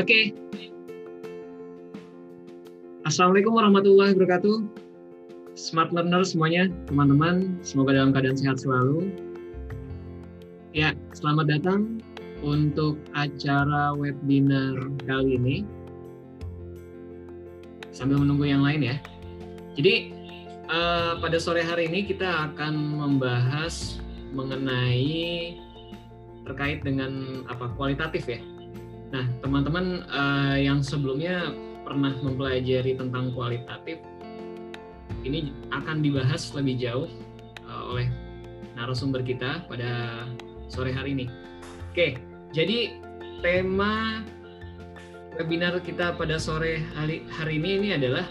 Oke. Assalamualaikum warahmatullahi wabarakatuh. Smart learner semuanya, teman-teman, semoga dalam keadaan sehat selalu. Ya, selamat datang untuk acara webinar kali ini. Sambil menunggu yang lain ya. Jadi uh, pada sore hari ini kita akan membahas mengenai terkait dengan apa kualitatif ya Nah, teman-teman uh, yang sebelumnya pernah mempelajari tentang kualitatif, ini akan dibahas lebih jauh uh, oleh narasumber kita pada sore hari ini. Oke, jadi tema webinar kita pada sore hari, hari ini ini adalah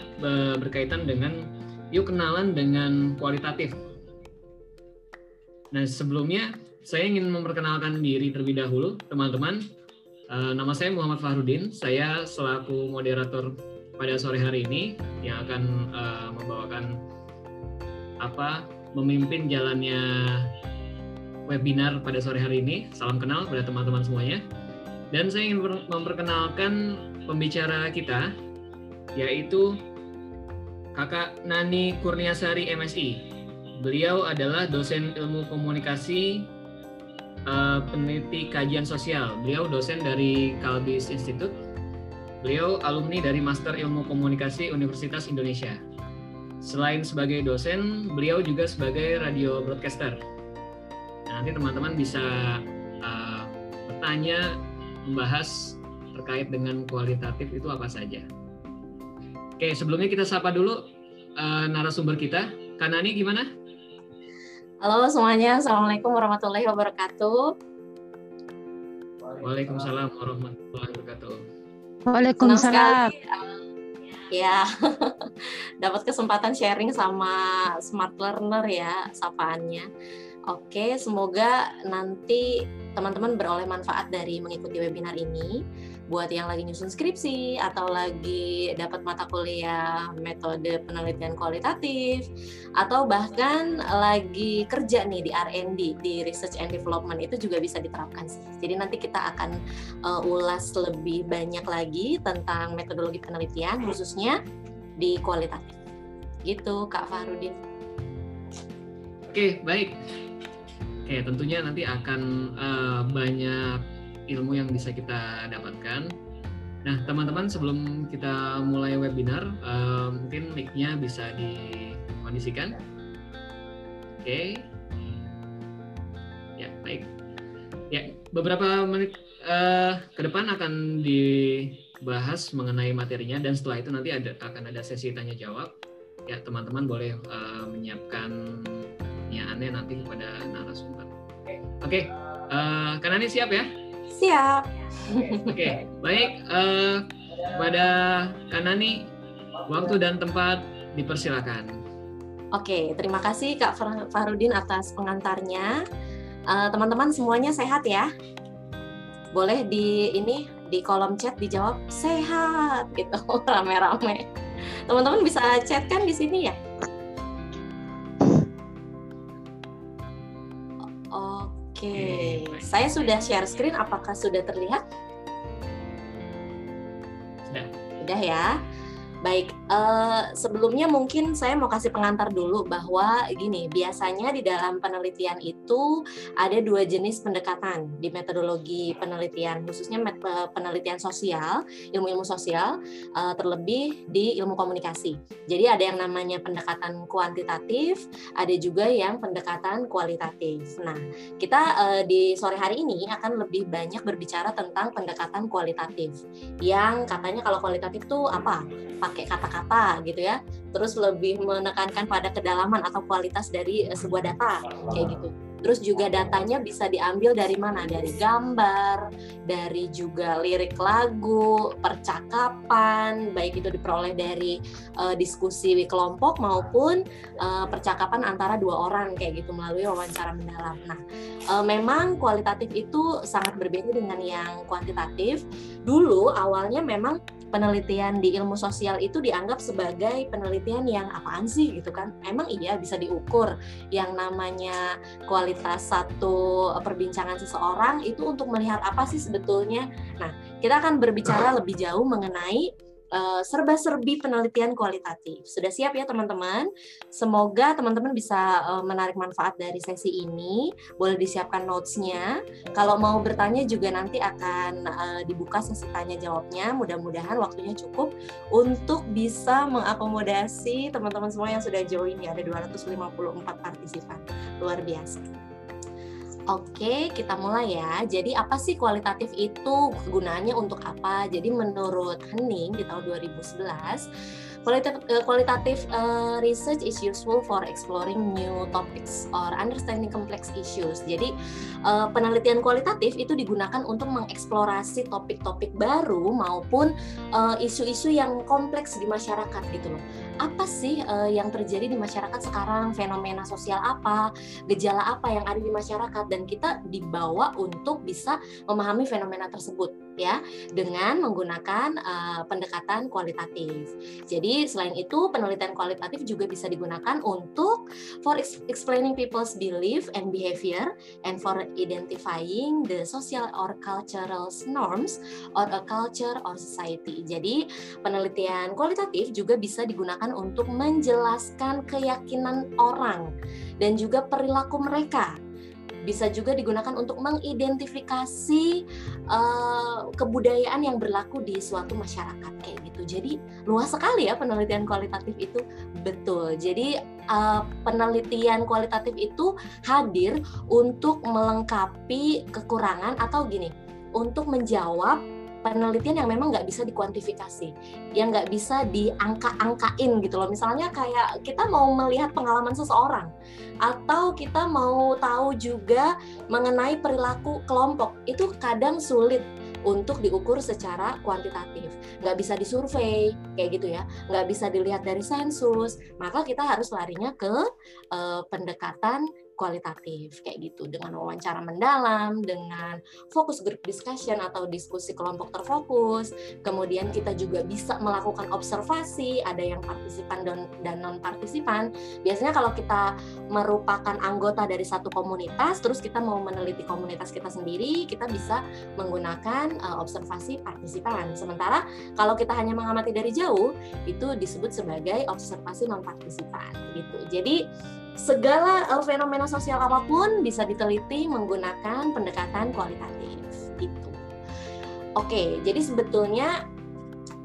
berkaitan dengan yuk kenalan dengan kualitatif. Nah, sebelumnya saya ingin memperkenalkan diri terlebih dahulu, teman-teman. Uh, nama saya Muhammad Fahrudin. Saya selaku moderator pada sore hari ini yang akan uh, membawakan apa memimpin jalannya webinar pada sore hari ini. Salam kenal pada teman-teman semuanya. Dan saya ingin memperkenalkan pembicara kita yaitu Kakak Nani Kurniasari MSI. Beliau adalah dosen ilmu komunikasi uh, peneliti kajian sosial. Beliau dosen dari Kalbis Institute. Beliau alumni dari Master Ilmu Komunikasi Universitas Indonesia. Selain sebagai dosen, beliau juga sebagai radio broadcaster. Nah, nanti teman-teman bisa uh, bertanya, membahas terkait dengan kualitatif itu apa saja. Oke, sebelumnya kita sapa dulu uh, narasumber kita. Kanani gimana? Halo semuanya, Assalamualaikum warahmatullahi wabarakatuh. Waalaikumsalam warahmatullahi wabarakatuh. Waalaikumsalam. Ya, dapat kesempatan sharing sama smart learner ya, sapaannya. Oke, semoga nanti teman-teman beroleh manfaat dari mengikuti webinar ini buat yang lagi nyusun skripsi atau lagi dapat mata kuliah metode penelitian kualitatif atau bahkan lagi kerja nih di R&D di research and development itu juga bisa diterapkan sih. Jadi nanti kita akan uh, ulas lebih banyak lagi tentang metodologi penelitian khususnya di kualitatif. Gitu Kak Farudin. Oke, baik. Oke, tentunya nanti akan uh, banyak ilmu yang bisa kita dapatkan. Nah, teman-teman sebelum kita mulai webinar, uh, mungkin mic-nya bisa dikondisikan. Oke. Okay. Ya, baik. Ya, beberapa menit uh, ke depan akan dibahas mengenai materinya dan setelah itu nanti ada akan ada sesi tanya jawab. Ya, teman-teman boleh uh, menyiapkan pertanyaannya nanti kepada narasumber. Oke, okay. uh, karena ini siap ya? Siap. Oke, okay. baik. Uh, pada Kanani, waktu dan tempat dipersilakan. Oke, terima kasih Kak Farudin atas pengantarnya. Eh, teman-teman uh, semuanya sehat ya? Boleh di ini di kolom chat dijawab sehat gitu rame-rame. Teman-teman bisa chat kan di sini ya? Oke, saya sudah share screen. Apakah sudah terlihat? Sudah. Sudah ya. Baik, uh, sebelumnya mungkin saya mau kasih pengantar dulu bahwa gini, biasanya di dalam penelitian itu ada dua jenis pendekatan di metodologi penelitian, khususnya eh, penelitian sosial, ilmu-ilmu sosial, uh, terlebih di ilmu komunikasi. Jadi ada yang namanya pendekatan kuantitatif, ada juga yang pendekatan kualitatif. Nah, kita uh, di sore hari ini akan lebih banyak berbicara tentang pendekatan kualitatif, yang katanya kalau kualitatif itu apa? Pakai kata-kata gitu ya terus lebih menekankan pada kedalaman atau kualitas dari eh, sebuah data kayak gitu Terus juga datanya bisa diambil dari mana? Dari gambar, dari juga lirik lagu, percakapan, baik itu diperoleh dari uh, diskusi di kelompok maupun uh, percakapan antara dua orang kayak gitu melalui wawancara mendalam. Nah, uh, memang kualitatif itu sangat berbeda dengan yang kuantitatif. Dulu awalnya memang penelitian di ilmu sosial itu dianggap sebagai penelitian yang apaan sih gitu kan? Emang iya bisa diukur. Yang namanya kualitas satu perbincangan seseorang itu untuk melihat apa sih sebetulnya. Nah kita akan berbicara lebih jauh mengenai uh, serba-serbi penelitian kualitatif. Sudah siap ya teman-teman? Semoga teman-teman bisa uh, menarik manfaat dari sesi ini. Boleh disiapkan notes-nya. Kalau mau bertanya juga nanti akan uh, dibuka sesi tanya jawabnya. Mudah-mudahan waktunya cukup untuk bisa mengakomodasi teman-teman semua yang sudah join ya. Ada 254 partisipan. Luar biasa. Oke, kita mulai ya. Jadi apa sih kualitatif itu? Gunanya untuk apa? Jadi menurut Henning di tahun 2011, Qualitative, uh, qualitative uh, research is useful for exploring new topics or understanding complex issues. Jadi uh, penelitian kualitatif itu digunakan untuk mengeksplorasi topik-topik baru maupun isu-isu uh, yang kompleks di masyarakat gitu loh. Apa sih uh, yang terjadi di masyarakat sekarang? Fenomena sosial apa? Gejala apa yang ada di masyarakat? Dan kita dibawa untuk bisa memahami fenomena tersebut ya dengan menggunakan uh, pendekatan kualitatif. Jadi selain itu penelitian kualitatif juga bisa digunakan untuk for explaining people's belief and behavior and for identifying the social or cultural norms or a culture or society. Jadi penelitian kualitatif juga bisa digunakan untuk menjelaskan keyakinan orang dan juga perilaku mereka bisa juga digunakan untuk mengidentifikasi uh, kebudayaan yang berlaku di suatu masyarakat kayak gitu. Jadi luas sekali ya penelitian kualitatif itu betul. Jadi uh, penelitian kualitatif itu hadir untuk melengkapi kekurangan atau gini, untuk menjawab penelitian yang memang nggak bisa dikuantifikasi, yang nggak bisa diangka-angkain gitu loh. Misalnya kayak kita mau melihat pengalaman seseorang, atau kita mau tahu juga mengenai perilaku kelompok, itu kadang sulit untuk diukur secara kuantitatif. Nggak bisa disurvei, kayak gitu ya. Nggak bisa dilihat dari sensus. Maka kita harus larinya ke uh, pendekatan kualitatif kayak gitu dengan wawancara mendalam, dengan fokus group discussion atau diskusi kelompok terfokus. Kemudian kita juga bisa melakukan observasi, ada yang partisipan dan, non partisipan. Biasanya kalau kita merupakan anggota dari satu komunitas, terus kita mau meneliti komunitas kita sendiri, kita bisa menggunakan uh, observasi partisipan. Sementara kalau kita hanya mengamati dari jauh, itu disebut sebagai observasi non partisipan gitu. Jadi segala uh, fenomena sosial apa pun bisa diteliti menggunakan pendekatan kualitatif itu. Oke, jadi sebetulnya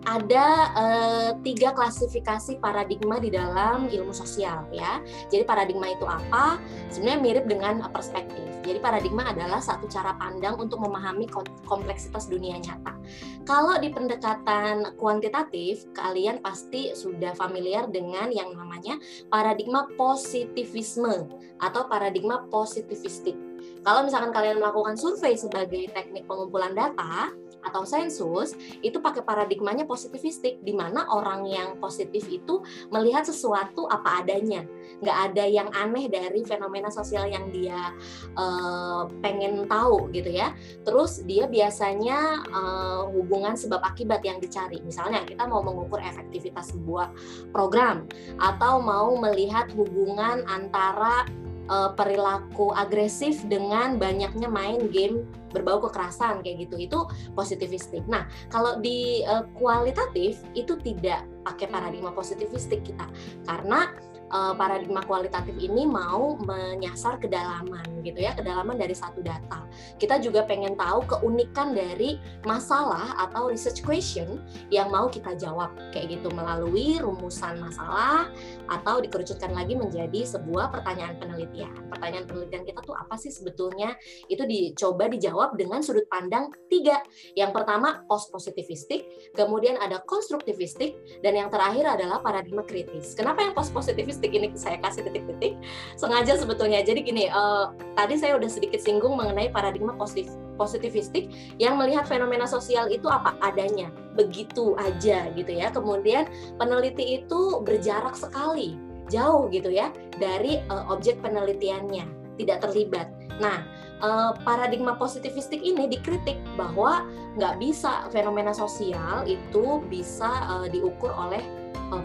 ada uh, tiga klasifikasi paradigma di dalam ilmu sosial ya. Jadi paradigma itu apa? Sebenarnya mirip dengan perspektif. Jadi paradigma adalah satu cara pandang untuk memahami kompleksitas dunia nyata. Kalau di pendekatan kuantitatif, kalian pasti sudah familiar dengan yang namanya paradigma positivisme atau paradigma positivistik. Kalau misalkan kalian melakukan survei sebagai teknik pengumpulan data, atau sensus itu pakai paradigmanya positivistik di mana orang yang positif itu melihat sesuatu apa adanya. Nggak ada yang aneh dari fenomena sosial yang dia uh, pengen tahu gitu ya. Terus dia biasanya uh, hubungan sebab akibat yang dicari. Misalnya kita mau mengukur efektivitas sebuah program atau mau melihat hubungan antara uh, perilaku agresif dengan banyaknya main game berbau kekerasan kayak gitu. Itu positivistik. Nah kalau di uh, kualitatif itu tidak pakai paradigma positivistik kita. Karena uh, paradigma kualitatif ini mau menyasar kedalaman gitu ya, kedalaman dari satu data. Kita juga pengen tahu keunikan dari masalah atau research question yang mau kita jawab kayak gitu melalui rumusan masalah atau dikerucutkan lagi menjadi sebuah pertanyaan penelitian. Pertanyaan penelitian kita tuh apa sih sebetulnya? Itu dicoba dijawab dengan sudut pandang tiga. Yang pertama post positivistik, kemudian ada konstruktivistik, dan yang terakhir adalah paradigma kritis. Kenapa yang post positivistik statistik ini saya kasih detik-detik sengaja sebetulnya. Jadi gini, uh, tadi saya udah sedikit singgung mengenai paradigma positif positivistik yang melihat fenomena sosial itu apa adanya, begitu aja gitu ya. Kemudian peneliti itu berjarak sekali, jauh gitu ya dari uh, objek penelitiannya, tidak terlibat. Nah, uh, paradigma positivistik ini dikritik bahwa nggak bisa fenomena sosial itu bisa uh, diukur oleh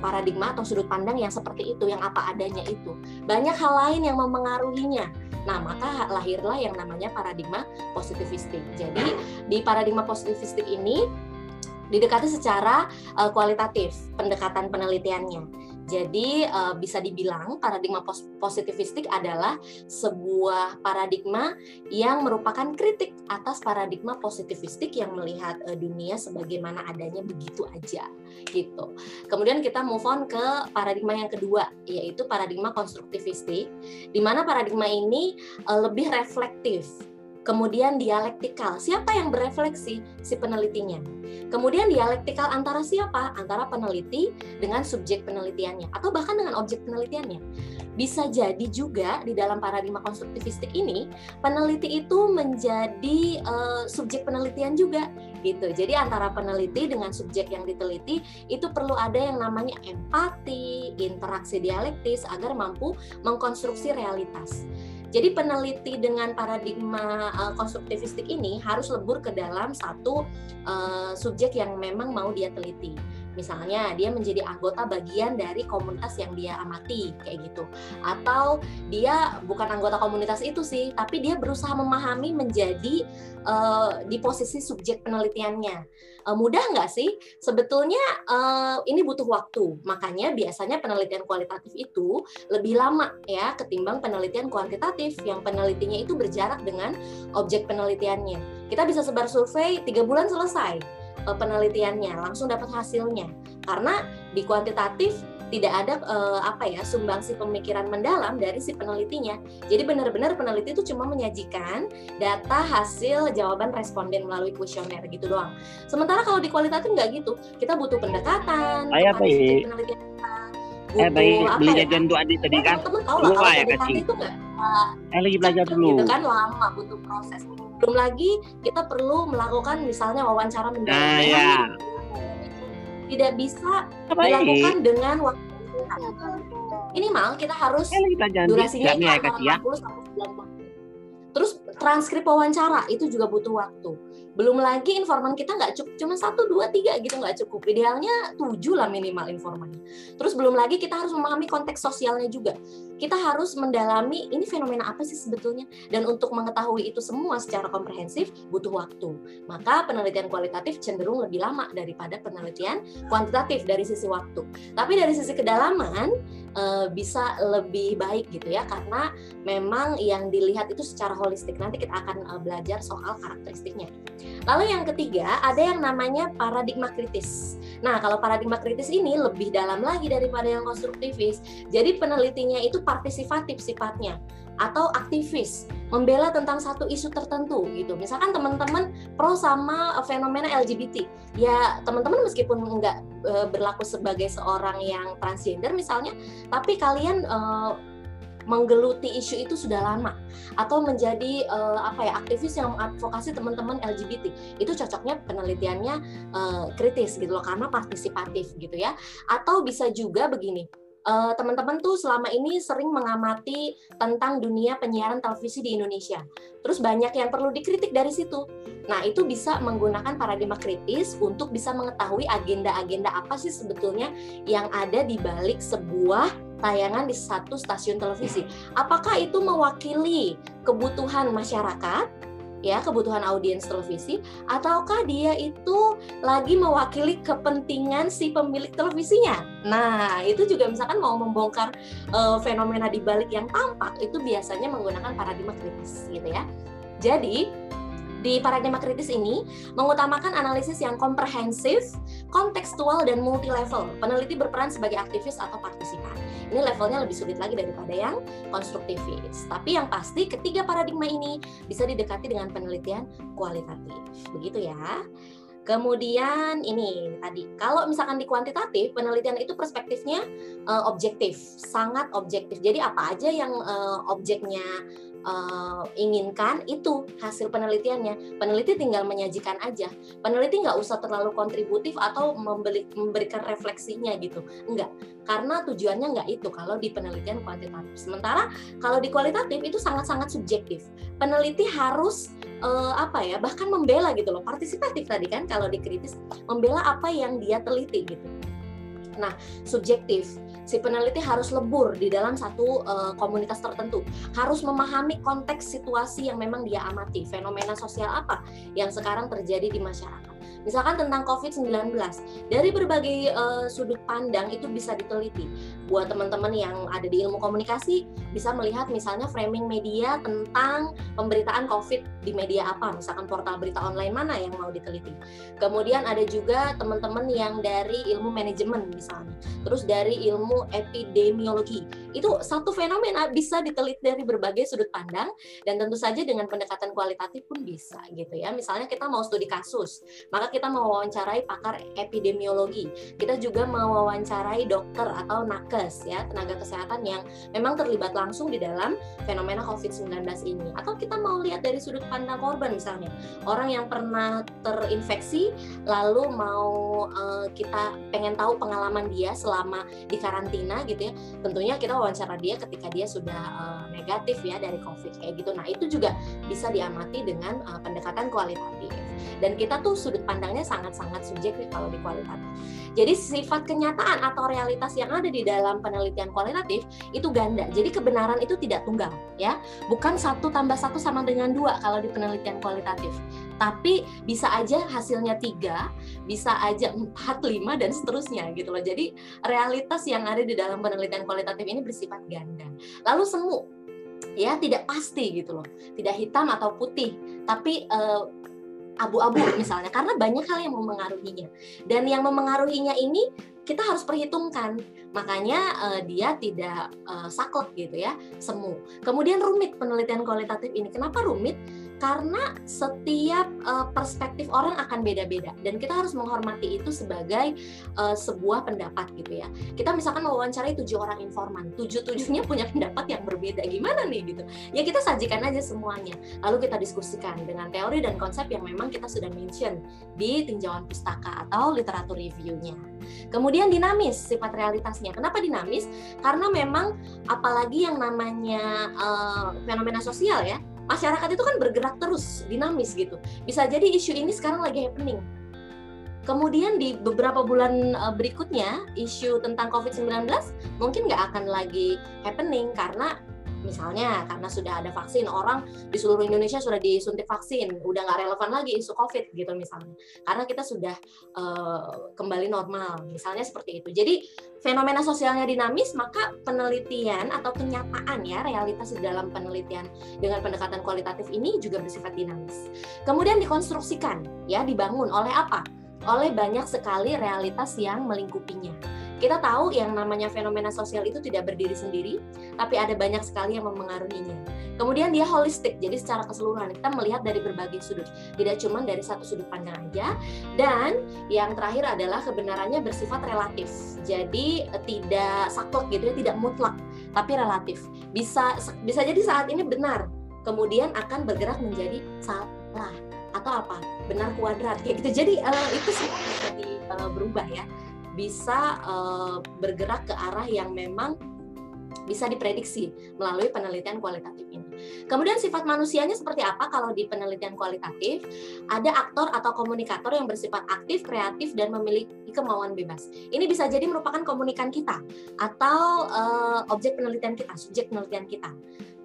paradigma atau sudut pandang yang seperti itu, yang apa adanya itu. Banyak hal lain yang memengaruhinya. Nah, maka lahirlah yang namanya paradigma positivistik. Jadi, di paradigma positivistik ini didekati secara uh, kualitatif pendekatan penelitiannya. Jadi uh, bisa dibilang paradigma positivistik adalah sebuah paradigma yang merupakan kritik atas paradigma positivistik yang melihat uh, dunia sebagaimana adanya begitu aja gitu. Kemudian kita move on ke paradigma yang kedua yaitu paradigma konstruktivistik di mana paradigma ini uh, lebih reflektif Kemudian dialektikal, siapa yang berefleksi? Si penelitinya. Kemudian dialektikal antara siapa? Antara peneliti dengan subjek penelitiannya atau bahkan dengan objek penelitiannya. Bisa jadi juga di dalam paradigma konstruktivistik ini peneliti itu menjadi uh, subjek penelitian juga gitu. Jadi antara peneliti dengan subjek yang diteliti itu perlu ada yang namanya empati, interaksi dialektis agar mampu mengkonstruksi realitas. Jadi peneliti dengan paradigma uh, konstruktivistik ini harus lebur ke dalam satu uh, subjek yang memang mau dia teliti. Misalnya dia menjadi anggota bagian dari komunitas yang dia amati kayak gitu. Atau dia bukan anggota komunitas itu sih, tapi dia berusaha memahami menjadi uh, di posisi subjek penelitiannya. Uh, mudah nggak sih? Sebetulnya uh, ini butuh waktu. Makanya biasanya penelitian kualitatif itu lebih lama ya ketimbang penelitian kuantitatif yang penelitinya itu berjarak dengan objek penelitiannya. Kita bisa sebar survei tiga bulan selesai uh, penelitiannya, langsung dapat hasilnya. Karena di kuantitatif tidak ada uh, apa ya sumbangsi pemikiran mendalam dari si penelitinya. Jadi benar-benar peneliti itu cuma menyajikan data hasil jawaban responden melalui kuesioner gitu doang. Sementara kalau di kualitatif nggak gitu, kita butuh pendekatan, Ayah, baik. penelitian kita, butuh eh, baik, apa beli ya? jajan tuh adik tadi kan. Teman-teman tahu lah kalau ya, itu nggak. Eh, lagi belajar dulu. Gitu kan lama butuh proses belum lagi kita perlu melakukan misalnya wawancara mendalam. Nah, ya. Tidak bisa Apa dilakukan ini? dengan waktu minimal kita harus ya, durasinya itu ya, antara 40 sampai 90 Terus transkrip wawancara itu juga butuh waktu belum lagi informan kita nggak cukup cuma satu dua tiga gitu nggak cukup idealnya tujuh lah minimal informannya terus belum lagi kita harus memahami konteks sosialnya juga kita harus mendalami ini fenomena apa sih sebetulnya? Dan untuk mengetahui itu semua secara komprehensif butuh waktu. Maka penelitian kualitatif cenderung lebih lama daripada penelitian kuantitatif dari sisi waktu. Tapi dari sisi kedalaman eh, bisa lebih baik gitu ya karena memang yang dilihat itu secara holistik. Nanti kita akan eh, belajar soal karakteristiknya. Lalu yang ketiga, ada yang namanya paradigma kritis. Nah, kalau paradigma kritis ini lebih dalam lagi daripada yang konstruktivis. Jadi penelitinya itu partisipatif sifatnya atau aktivis membela tentang satu isu tertentu gitu. Misalkan teman-teman pro sama fenomena LGBT, ya teman-teman meskipun nggak e, berlaku sebagai seorang yang transgender misalnya, tapi kalian e, menggeluti isu itu sudah lama atau menjadi uh, apa ya aktivis yang mengadvokasi teman-teman LGBT itu cocoknya penelitiannya uh, kritis gitu loh karena partisipatif gitu ya. Atau bisa juga begini uh, teman-teman tuh selama ini sering mengamati tentang dunia penyiaran televisi di Indonesia. Terus banyak yang perlu dikritik dari situ. Nah, itu bisa menggunakan paradigma kritis untuk bisa mengetahui agenda-agenda apa sih sebetulnya yang ada di balik sebuah tayangan di satu stasiun televisi. Apakah itu mewakili kebutuhan masyarakat? Ya kebutuhan audiens televisi ataukah dia itu lagi mewakili kepentingan si pemilik televisinya. Nah, itu juga misalkan mau membongkar uh, fenomena di balik yang tampak itu biasanya menggunakan paradigma kritis gitu ya. Jadi, di paradigma kritis ini mengutamakan analisis yang komprehensif, kontekstual, dan multi level. Peneliti berperan sebagai aktivis atau partisipan. Ini levelnya lebih sulit lagi daripada yang konstruktivis. Tapi yang pasti ketiga paradigma ini bisa didekati dengan penelitian kualitatif. Begitu ya. Kemudian ini tadi, kalau misalkan di kuantitatif, penelitian itu perspektifnya uh, objektif, sangat objektif. Jadi apa aja yang uh, objeknya uh, inginkan itu hasil penelitiannya. Peneliti tinggal menyajikan aja. Peneliti nggak usah terlalu kontributif atau memberi, memberikan refleksinya gitu. Enggak, karena tujuannya nggak itu kalau di penelitian kuantitatif. Sementara kalau di kualitatif itu sangat-sangat subjektif. Peneliti harus uh, apa ya bahkan membela gitu loh partisipatif tadi kan kalau dikritis membela apa yang dia teliti gitu Nah, subjektif si peneliti harus lebur di dalam satu uh, komunitas tertentu, harus memahami konteks situasi yang memang dia amati, fenomena sosial apa yang sekarang terjadi di masyarakat. Misalkan tentang COVID-19, dari berbagai uh, sudut pandang itu bisa diteliti. Buat teman-teman yang ada di ilmu komunikasi, bisa melihat misalnya framing media tentang pemberitaan COVID di media apa, misalkan portal berita online mana yang mau diteliti. Kemudian ada juga teman-teman yang dari ilmu manajemen misalnya, terus dari ilmu epidemiologi. Itu satu fenomena bisa diteliti dari berbagai sudut pandang dan tentu saja dengan pendekatan kualitatif pun bisa gitu ya. Misalnya kita mau studi kasus, maka kita mewawancarai pakar epidemiologi. Kita juga mewawancarai dokter atau nakes ya, tenaga kesehatan yang memang terlibat langsung di dalam fenomena COVID-19 ini. Atau kita mau lihat dari sudut pandang korban misalnya, orang yang pernah terinfeksi lalu mau uh, kita pengen tahu pengalaman dia selama di karantina gitu ya. Tentunya kita wawancara dia ketika dia sudah uh, negatif ya dari COVID kayak gitu. Nah, itu juga bisa diamati dengan uh, pendekatan kualitatif. Dan kita tuh sudut pandangnya sangat-sangat subjektif kalau di kualitatif. Jadi sifat kenyataan atau realitas yang ada di dalam penelitian kualitatif itu ganda. Jadi kebenaran itu tidak tunggal, ya. Bukan satu tambah satu sama dengan dua kalau di penelitian kualitatif. Tapi bisa aja hasilnya tiga, bisa aja empat, lima dan seterusnya gitu loh. Jadi realitas yang ada di dalam penelitian kualitatif ini bersifat ganda. Lalu semu, ya tidak pasti gitu loh, tidak hitam atau putih, tapi uh, abu-abu misalnya karena banyak hal yang memengaruhinya. Dan yang memengaruhinya ini kita harus perhitungkan. Makanya uh, dia tidak uh, saklek gitu ya semu. Kemudian rumit penelitian kualitatif ini. Kenapa rumit karena setiap uh, perspektif orang akan beda-beda. Dan kita harus menghormati itu sebagai uh, sebuah pendapat gitu ya. Kita misalkan mewawancarai tujuh orang informan tujuh tujuhnya punya pendapat yang berbeda. Gimana nih gitu? Ya kita sajikan aja semuanya. Lalu kita diskusikan dengan teori dan konsep yang memang kita sudah mention di tinjauan pustaka atau literatur reviewnya. Kemudian dinamis sifat realitasnya. Kenapa dinamis? Karena memang apalagi yang namanya uh, fenomena sosial ya masyarakat itu kan bergerak terus, dinamis gitu. Bisa jadi isu ini sekarang lagi happening. Kemudian di beberapa bulan eh, berikutnya, isu tentang COVID-19 mungkin nggak akan lagi happening karena misalnya karena sudah ada vaksin orang di seluruh Indonesia sudah disuntik vaksin udah nggak relevan lagi isu COVID gitu misalnya. Karena kita sudah uh, kembali normal misalnya seperti itu. Jadi fenomena sosialnya dinamis maka penelitian atau kenyataan ya realitas di dalam penelitian dengan pendekatan kualitatif ini juga bersifat dinamis. Kemudian dikonstruksikan ya dibangun oleh apa? Oleh banyak sekali realitas yang melingkupinya kita tahu yang namanya fenomena sosial itu tidak berdiri sendiri, tapi ada banyak sekali yang memengaruhinya. Kemudian dia holistik, jadi secara keseluruhan kita melihat dari berbagai sudut, tidak cuma dari satu sudut pandang aja. Dan yang terakhir adalah kebenarannya bersifat relatif, jadi tidak saklek gitu ya, tidak mutlak, tapi relatif. Bisa bisa jadi saat ini benar, kemudian akan bergerak menjadi salah atau apa benar kuadrat gitu. Jadi uh, itu semua bisa di, uh, berubah ya bisa uh, bergerak ke arah yang memang bisa diprediksi melalui penelitian kualitatif ini. Kemudian sifat manusianya seperti apa kalau di penelitian kualitatif? Ada aktor atau komunikator yang bersifat aktif, kreatif, dan memiliki kemauan bebas. Ini bisa jadi merupakan komunikan kita atau uh, objek penelitian kita, subjek penelitian kita.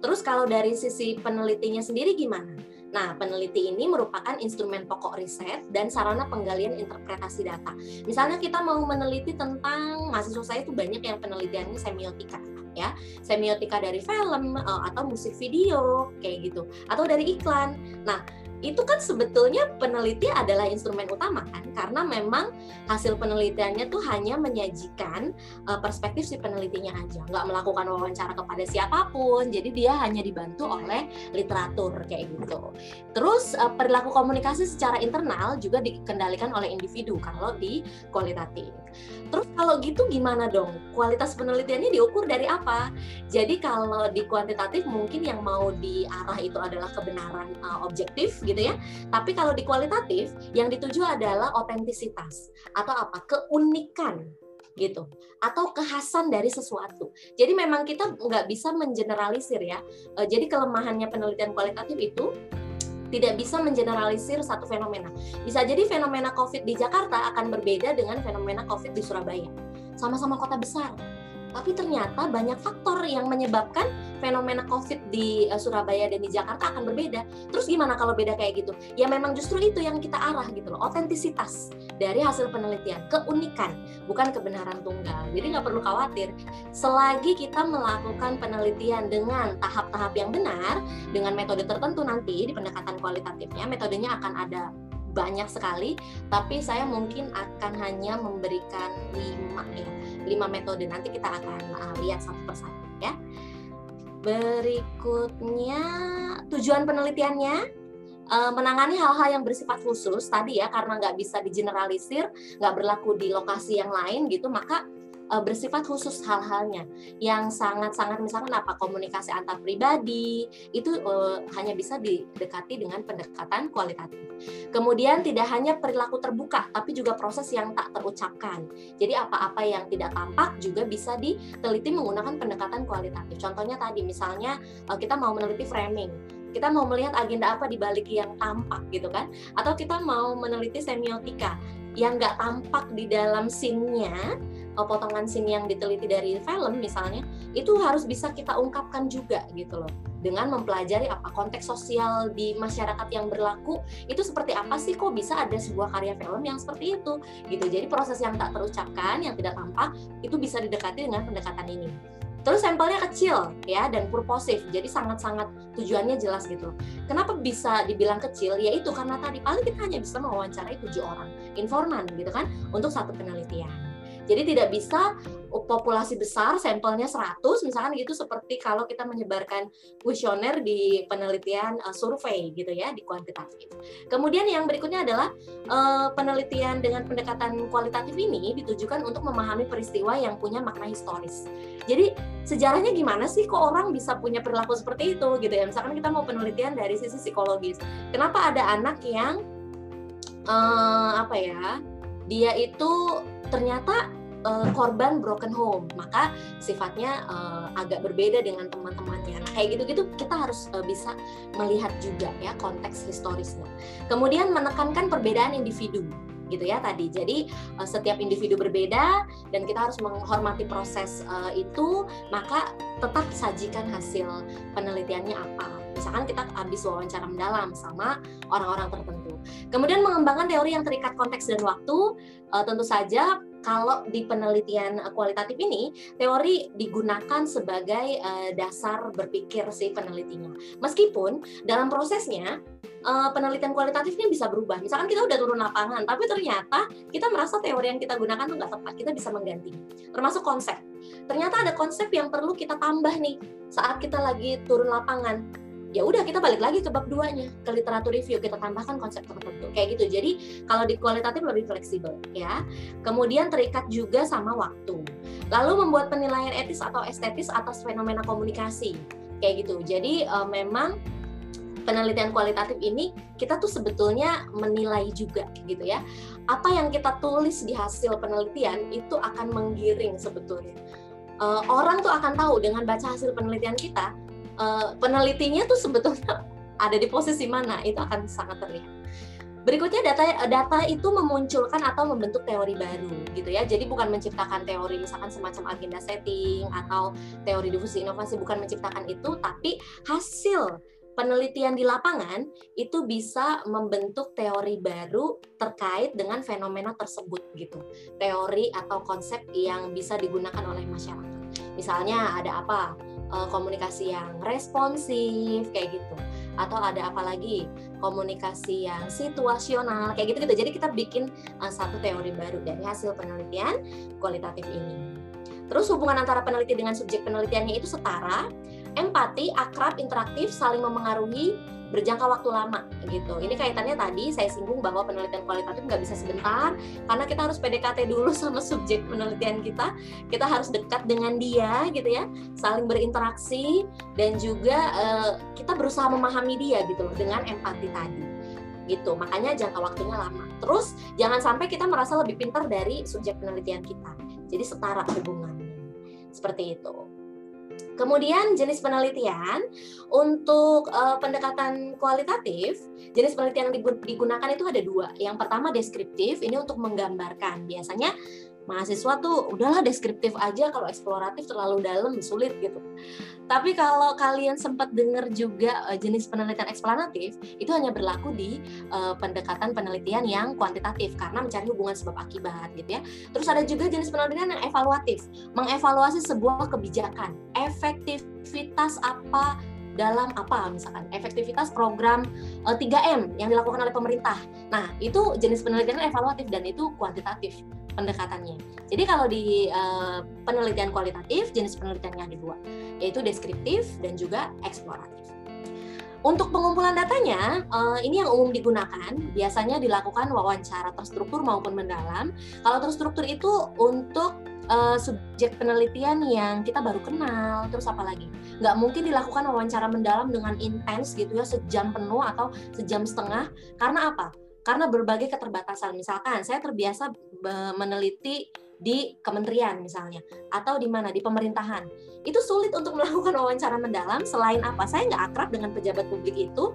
Terus kalau dari sisi penelitinya sendiri gimana? Nah, peneliti ini merupakan instrumen pokok riset dan sarana penggalian interpretasi data. Misalnya kita mau meneliti tentang mahasiswa saya itu banyak yang penelitiannya semiotika ya. Semiotika dari film eh, atau musik video kayak gitu. Atau dari iklan. Nah itu kan sebetulnya peneliti adalah instrumen utama kan karena memang hasil penelitiannya tuh hanya menyajikan uh, perspektif si penelitinya aja. Nggak melakukan wawancara kepada siapa pun jadi dia hanya dibantu oleh literatur kayak gitu. Terus uh, perilaku komunikasi secara internal juga dikendalikan oleh individu kalau di kualitatif terus kalau gitu gimana dong kualitas penelitiannya diukur dari apa jadi kalau di kuantitatif mungkin yang mau diarah itu adalah kebenaran uh, objektif gitu ya. Tapi kalau di kualitatif yang dituju adalah otentisitas atau apa? keunikan gitu atau kekhasan dari sesuatu. Jadi memang kita nggak bisa mengeneralisir ya. E, jadi kelemahannya penelitian kualitatif itu tidak bisa mengeneralisir satu fenomena. Bisa jadi fenomena COVID di Jakarta akan berbeda dengan fenomena COVID di Surabaya sama-sama kota besar tapi ternyata banyak faktor yang menyebabkan fenomena COVID di uh, Surabaya dan di Jakarta akan berbeda. Terus gimana kalau beda kayak gitu? Ya memang justru itu yang kita arah gitu loh, otentisitas dari hasil penelitian, keunikan, bukan kebenaran tunggal. Jadi nggak perlu khawatir, selagi kita melakukan penelitian dengan tahap-tahap yang benar, dengan metode tertentu nanti di pendekatan kualitatifnya, metodenya akan ada banyak sekali, tapi saya mungkin akan hanya memberikan lima ya, lima metode. Nanti kita akan uh, lihat satu persatu ya. Berikutnya tujuan penelitiannya uh, menangani hal-hal yang bersifat khusus tadi ya karena nggak bisa digeneralisir, nggak berlaku di lokasi yang lain gitu, maka uh, bersifat khusus hal-halnya yang sangat-sangat misalkan apa komunikasi antar pribadi itu uh, hanya bisa didekati dengan pendekatan kualitatif. Kemudian tidak hanya perilaku terbuka tapi juga proses yang tak terucapkan. Jadi apa-apa yang tidak tampak juga bisa diteliti menggunakan pendekatan kualitatif. Contohnya tadi misalnya uh, kita mau meneliti framing kita mau melihat agenda apa di balik yang tampak gitu kan atau kita mau meneliti semiotika yang nggak tampak di dalam scene-nya potongan scene yang diteliti dari film misalnya itu harus bisa kita ungkapkan juga gitu loh dengan mempelajari apa konteks sosial di masyarakat yang berlaku itu seperti apa sih kok bisa ada sebuah karya film yang seperti itu gitu jadi proses yang tak terucapkan yang tidak tampak itu bisa didekati dengan pendekatan ini Terus sampelnya kecil ya dan purposif, jadi sangat-sangat tujuannya jelas gitu. Kenapa bisa dibilang kecil? Ya itu karena tadi paling kita hanya bisa mewawancarai tujuh orang informan gitu kan untuk satu penelitian. Jadi tidak bisa populasi besar sampelnya 100 misalkan gitu seperti kalau kita menyebarkan kuesioner di penelitian uh, survei gitu ya di kuantitatif. Kemudian yang berikutnya adalah uh, penelitian dengan pendekatan kualitatif ini ditujukan untuk memahami peristiwa yang punya makna historis. Jadi sejarahnya gimana sih kok orang bisa punya perilaku seperti itu gitu ya. Misalkan kita mau penelitian dari sisi psikologis. Kenapa ada anak yang uh, apa ya? Dia itu ternyata uh, korban broken home, maka sifatnya uh, agak berbeda dengan teman-temannya. Nah, kayak gitu-gitu kita harus uh, bisa melihat juga ya konteks historisnya. Kemudian menekankan perbedaan individu gitu ya tadi. Jadi uh, setiap individu berbeda dan kita harus menghormati proses uh, itu, maka tetap sajikan hasil penelitiannya apa. Misalkan kita habis wawancara mendalam sama orang-orang tertentu. Kemudian mengembangkan teori yang terikat konteks dan waktu, uh, tentu saja kalau di penelitian kualitatif ini teori digunakan sebagai uh, dasar berpikir si penelitinya. Meskipun dalam prosesnya uh, penelitian kualitatif ini bisa berubah. Misalkan kita udah turun lapangan, tapi ternyata kita merasa teori yang kita gunakan itu nggak tepat, kita bisa mengganti. Termasuk konsep. Ternyata ada konsep yang perlu kita tambah nih saat kita lagi turun lapangan ya udah kita balik lagi ke bab duanya ke literatur review kita tambahkan konsep tertentu kayak gitu. Jadi kalau di kualitatif lebih fleksibel ya. Kemudian terikat juga sama waktu. Lalu membuat penilaian etis atau estetis atas fenomena komunikasi kayak gitu. Jadi uh, memang penelitian kualitatif ini kita tuh sebetulnya menilai juga gitu ya. Apa yang kita tulis di hasil penelitian itu akan menggiring sebetulnya. Uh, orang tuh akan tahu dengan baca hasil penelitian kita uh, penelitinya tuh sebetulnya ada di posisi mana itu akan sangat terlihat. Berikutnya data data itu memunculkan atau membentuk teori baru gitu ya. Jadi bukan menciptakan teori misalkan semacam agenda setting atau teori difusi inovasi bukan menciptakan itu tapi hasil penelitian di lapangan itu bisa membentuk teori baru terkait dengan fenomena tersebut gitu. Teori atau konsep yang bisa digunakan oleh masyarakat. Misalnya ada apa? Uh, komunikasi yang responsif kayak gitu. Atau ada apa lagi? Komunikasi yang situasional kayak gitu gitu jadi kita bikin uh, satu teori baru dari hasil penelitian kualitatif ini. Terus hubungan antara peneliti dengan subjek penelitiannya itu setara empati akrab interaktif saling memengaruhi berjangka waktu lama gitu. Ini kaitannya tadi saya singgung bahwa penelitian kualitatif nggak bisa sebentar karena kita harus PDKT dulu sama subjek penelitian kita. Kita harus dekat dengan dia gitu ya, saling berinteraksi dan juga uh, kita berusaha memahami dia gitu loh dengan empati tadi gitu. Makanya jangka waktunya lama. Terus jangan sampai kita merasa lebih pintar dari subjek penelitian kita. Jadi setara hubungannya. Seperti itu. Kemudian jenis penelitian untuk uh, pendekatan kualitatif, jenis penelitian yang digunakan itu ada dua. Yang pertama deskriptif, ini untuk menggambarkan. Biasanya mahasiswa tuh udahlah deskriptif aja kalau eksploratif terlalu dalam sulit gitu. Tapi kalau kalian sempat dengar juga uh, jenis penelitian eksplanatif itu hanya berlaku di uh, pendekatan penelitian yang kuantitatif karena mencari hubungan sebab akibat gitu ya. Terus ada juga jenis penelitian yang evaluatif, mengevaluasi sebuah kebijakan, efektivitas apa dalam apa misalkan efektivitas program uh, 3M yang dilakukan oleh pemerintah. Nah, itu jenis penelitian evaluatif dan itu kuantitatif pendekatannya. Jadi kalau di uh, penelitian kualitatif jenis penelitiannya ada dua, yaitu deskriptif dan juga eksploratif. Untuk pengumpulan datanya, uh, ini yang umum digunakan, biasanya dilakukan wawancara terstruktur maupun mendalam. Kalau terstruktur itu untuk uh, subjek penelitian yang kita baru kenal, terus apa lagi? Nggak mungkin dilakukan wawancara mendalam dengan intens gitu ya, sejam penuh atau sejam setengah. Karena apa? Karena berbagai keterbatasan. Misalkan saya terbiasa meneliti di kementerian misalnya atau di mana di pemerintahan. Itu sulit untuk melakukan wawancara mendalam selain apa saya nggak akrab dengan pejabat publik itu.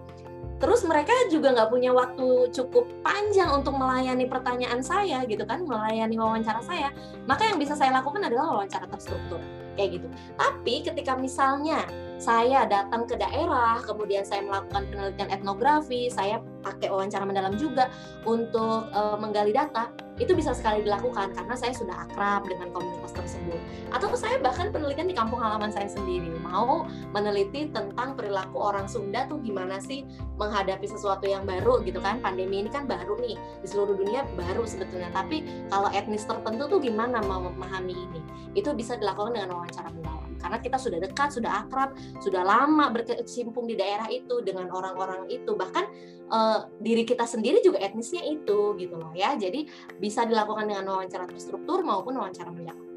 Terus mereka juga nggak punya waktu cukup panjang untuk melayani pertanyaan saya gitu kan melayani wawancara saya. Maka yang bisa saya lakukan adalah wawancara terstruktur kayak gitu. Tapi ketika misalnya saya datang ke daerah, kemudian saya melakukan penelitian etnografi, saya pakai wawancara mendalam juga untuk uh, menggali data, itu bisa sekali dilakukan karena saya sudah akrab dengan komunitas tersebut. Atau saya bahkan penelitian di kampung halaman saya sendiri, mau meneliti tentang perilaku orang Sunda tuh gimana sih menghadapi sesuatu yang baru gitu kan. Pandemi ini kan baru nih, di seluruh dunia baru sebetulnya. Tapi kalau etnis tertentu tuh gimana mau memahami ini? Itu bisa dilakukan dengan wawancara mendalam karena kita sudah dekat, sudah akrab, sudah lama berkecimpung di daerah itu dengan orang-orang itu, bahkan uh, diri kita sendiri juga etnisnya itu gitu loh ya. Jadi bisa dilakukan dengan wawancara terstruktur maupun wawancara mendalam.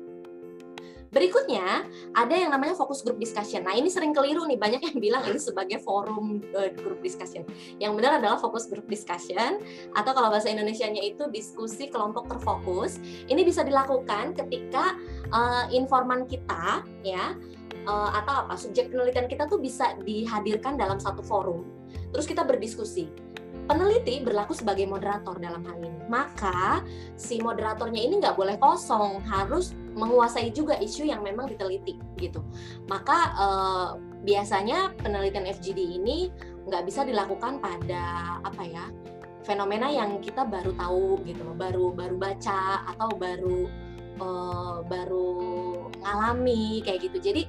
Berikutnya ada yang namanya fokus group discussion. Nah ini sering keliru nih banyak yang bilang ini sebagai forum uh, group discussion. Yang benar adalah fokus group discussion atau kalau bahasa Indonesia-nya itu diskusi kelompok terfokus. Ini bisa dilakukan ketika uh, informan kita ya uh, atau apa subjek penelitian kita tuh bisa dihadirkan dalam satu forum. Terus kita berdiskusi peneliti berlaku sebagai moderator dalam hal ini. Maka si moderatornya ini nggak boleh kosong, harus menguasai juga isu yang memang diteliti gitu. Maka eh, biasanya penelitian FGD ini nggak bisa dilakukan pada apa ya fenomena yang kita baru tahu gitu baru baru baca atau baru eh, baru ngalami kayak gitu. Jadi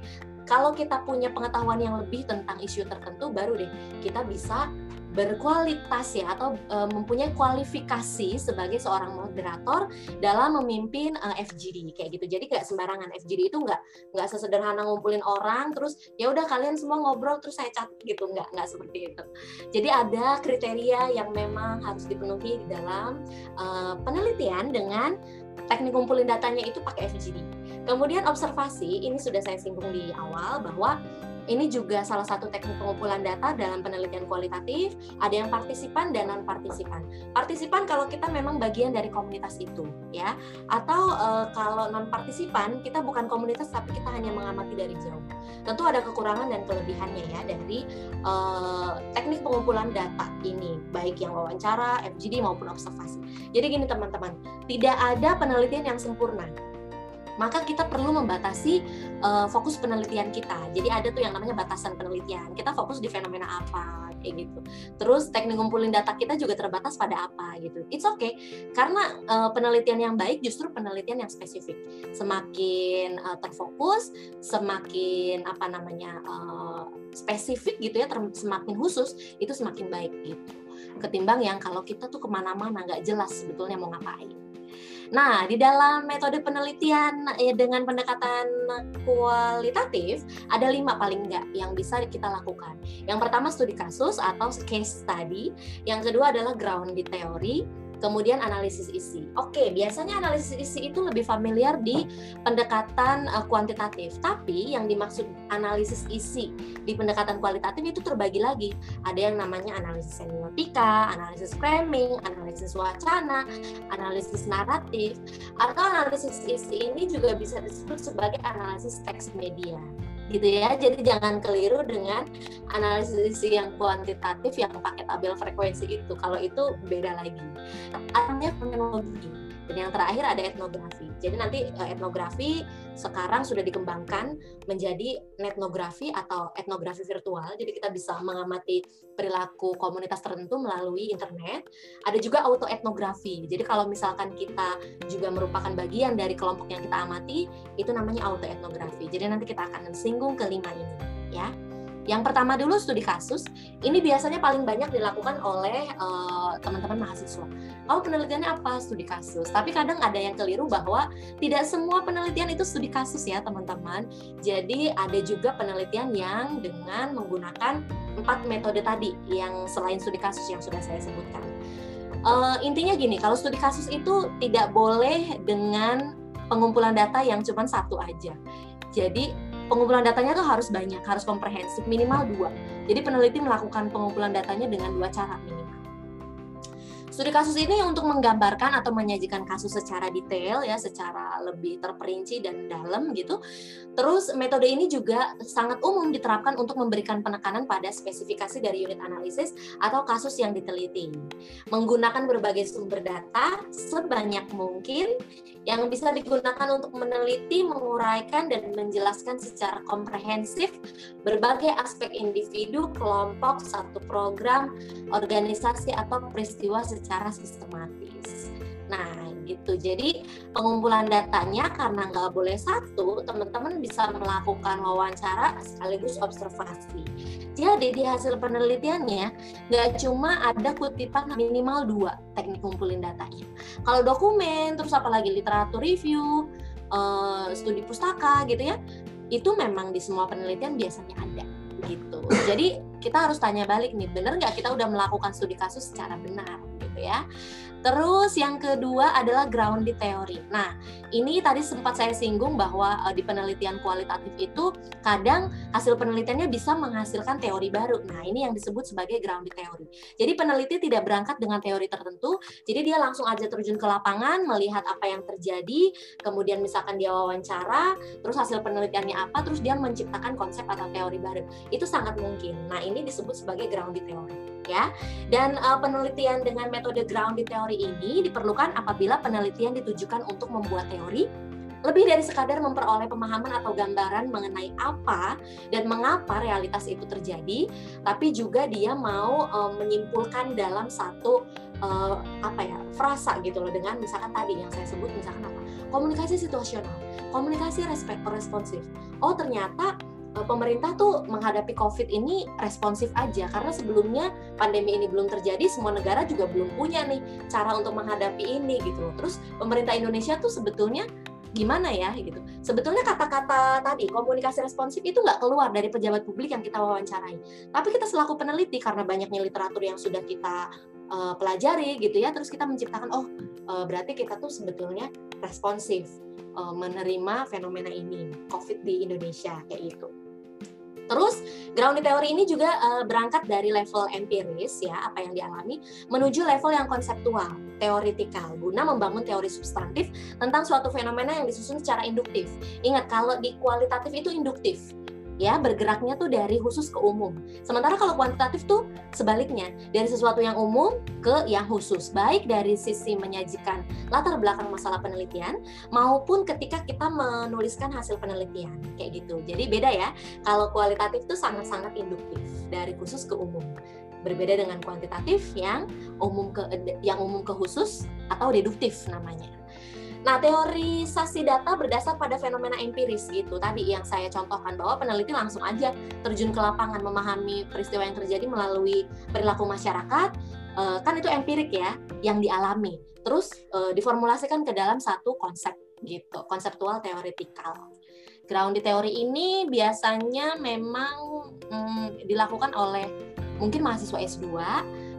kalau kita punya pengetahuan yang lebih tentang isu tertentu, baru deh kita bisa berkualitas ya atau e, mempunyai kualifikasi sebagai seorang moderator dalam memimpin e, FGD kayak gitu. Jadi kayak sembarangan FGD itu nggak nggak sesederhana ngumpulin orang terus ya udah kalian semua ngobrol terus saya catat gitu nggak nggak seperti itu. Jadi ada kriteria yang memang harus dipenuhi di dalam e, penelitian dengan teknik ngumpulin datanya itu pakai FGD. Kemudian observasi ini sudah saya singgung di awal bahwa ini juga salah satu teknik pengumpulan data dalam penelitian kualitatif. Ada yang partisipan dan non partisipan. Partisipan kalau kita memang bagian dari komunitas itu, ya. Atau e, kalau non partisipan kita bukan komunitas tapi kita hanya mengamati dari jauh. Tentu ada kekurangan dan kelebihannya ya dari e, teknik pengumpulan data ini, baik yang wawancara, FGD maupun observasi. Jadi gini teman-teman, tidak ada penelitian yang sempurna maka kita perlu membatasi uh, fokus penelitian kita. Jadi ada tuh yang namanya batasan penelitian. Kita fokus di fenomena apa kayak gitu. Terus teknik ngumpulin data kita juga terbatas pada apa gitu. It's okay karena uh, penelitian yang baik justru penelitian yang spesifik. Semakin uh, terfokus, semakin apa namanya uh, spesifik gitu ya, semakin khusus itu semakin baik gitu. Ketimbang yang kalau kita tuh ke mana-mana nggak jelas sebetulnya mau ngapain. Nah, di dalam metode penelitian ya, dengan pendekatan kualitatif ada lima paling enggak yang bisa kita lakukan. Yang pertama studi kasus atau case study, yang kedua adalah ground di teori, kemudian analisis isi. Oke, biasanya analisis isi itu lebih familiar di pendekatan uh, kuantitatif, tapi yang dimaksud analisis isi di pendekatan kualitatif itu terbagi lagi. Ada yang namanya analisis semiotika, analisis framing, analisis wacana, analisis naratif, atau analisis isi ini juga bisa disebut sebagai analisis teks media gitu ya. Jadi jangan keliru dengan analisis yang kuantitatif yang pakai tabel frekuensi itu. Kalau itu beda lagi. Artinya fenomenologi. Dan yang terakhir ada etnografi. Jadi nanti uh, etnografi sekarang sudah dikembangkan menjadi netnografi atau etnografi virtual. Jadi kita bisa mengamati perilaku komunitas tertentu melalui internet. Ada juga auto etnografi. Jadi kalau misalkan kita juga merupakan bagian dari kelompok yang kita amati, itu namanya auto etnografi. Jadi nanti kita akan singgung kelima ini, ya. Yang pertama dulu studi kasus, ini biasanya paling banyak dilakukan oleh uh, teman-teman mahasiswa. Kalau penelitiannya apa? Studi kasus. Tapi kadang ada yang keliru bahwa tidak semua penelitian itu studi kasus ya teman-teman. Jadi ada juga penelitian yang dengan menggunakan empat metode tadi yang selain studi kasus yang sudah saya sebutkan. Uh, intinya gini, kalau studi kasus itu tidak boleh dengan pengumpulan data yang cuma satu aja. Jadi pengumpulan datanya tuh harus banyak, harus komprehensif, minimal dua. Jadi peneliti melakukan pengumpulan datanya dengan dua cara minimal. Studi kasus ini untuk menggambarkan atau menyajikan kasus secara detail ya, secara lebih terperinci dan dalam gitu. Terus metode ini juga sangat umum diterapkan untuk memberikan penekanan pada spesifikasi dari unit analisis atau kasus yang diteliti. Menggunakan berbagai sumber data sebanyak mungkin yang bisa digunakan untuk meneliti, menguraikan dan menjelaskan secara komprehensif berbagai aspek individu, kelompok, satu program, organisasi atau peristiwa secara sistematis. Nah, gitu. Jadi pengumpulan datanya karena nggak boleh satu, teman-teman bisa melakukan wawancara sekaligus observasi. Jadi di hasil penelitiannya nggak cuma ada kutipan minimal dua teknik kumpulin datanya. Kalau dokumen, terus apalagi literatur review, uh, studi pustaka gitu ya, itu memang di semua penelitian biasanya ada gitu. Jadi kita harus tanya balik nih, benar nggak kita udah melakukan studi kasus secara benar? Gitu ya. Terus yang kedua adalah ground di teori. Nah, ini tadi sempat saya singgung bahwa uh, di penelitian kualitatif itu kadang hasil penelitiannya bisa menghasilkan teori baru. Nah, ini yang disebut sebagai ground di teori. Jadi peneliti tidak berangkat dengan teori tertentu, jadi dia langsung aja terjun ke lapangan, melihat apa yang terjadi, kemudian misalkan dia wawancara, terus hasil penelitiannya apa, terus dia menciptakan konsep atau teori baru. Itu sangat mungkin. Nah, ini disebut sebagai ground di teori ya. Dan uh, penelitian dengan metode grounded teori ini diperlukan apabila penelitian ditujukan untuk membuat teori lebih dari sekadar memperoleh pemahaman atau gambaran mengenai apa dan mengapa realitas itu terjadi, tapi juga dia mau uh, menyimpulkan dalam satu uh, apa ya frasa gitu loh dengan misalkan tadi yang saya sebut misalkan apa komunikasi situasional, komunikasi responsif. Oh ternyata pemerintah tuh menghadapi COVID ini responsif aja karena sebelumnya pandemi ini belum terjadi semua negara juga belum punya nih cara untuk menghadapi ini gitu Terus pemerintah Indonesia tuh sebetulnya gimana ya gitu. Sebetulnya kata-kata tadi komunikasi responsif itu nggak keluar dari pejabat publik yang kita wawancarai. Tapi kita selaku peneliti karena banyaknya literatur yang sudah kita uh, pelajari gitu ya, terus kita menciptakan oh uh, berarti kita tuh sebetulnya responsif menerima fenomena ini COVID di Indonesia kayak gitu. Terus grounded teori ini juga uh, berangkat dari level empiris ya apa yang dialami menuju level yang konseptual, teoritikal guna membangun teori substantif tentang suatu fenomena yang disusun secara induktif. Ingat kalau di kualitatif itu induktif ya bergeraknya tuh dari khusus ke umum. Sementara kalau kuantitatif tuh sebaliknya, dari sesuatu yang umum ke yang khusus, baik dari sisi menyajikan latar belakang masalah penelitian maupun ketika kita menuliskan hasil penelitian kayak gitu. Jadi beda ya. Kalau kualitatif tuh sangat-sangat induktif dari khusus ke umum. Berbeda dengan kuantitatif yang umum ke yang umum ke khusus atau deduktif namanya. Nah, teorisasi data berdasar pada fenomena empiris gitu. Tadi yang saya contohkan bahwa peneliti langsung aja terjun ke lapangan memahami peristiwa yang terjadi melalui perilaku masyarakat, eh, kan itu empirik ya, yang dialami. Terus eh, diformulasikan ke dalam satu konsep gitu, konseptual teoretikal. Ground di teori ini biasanya memang hmm, dilakukan oleh mungkin mahasiswa S2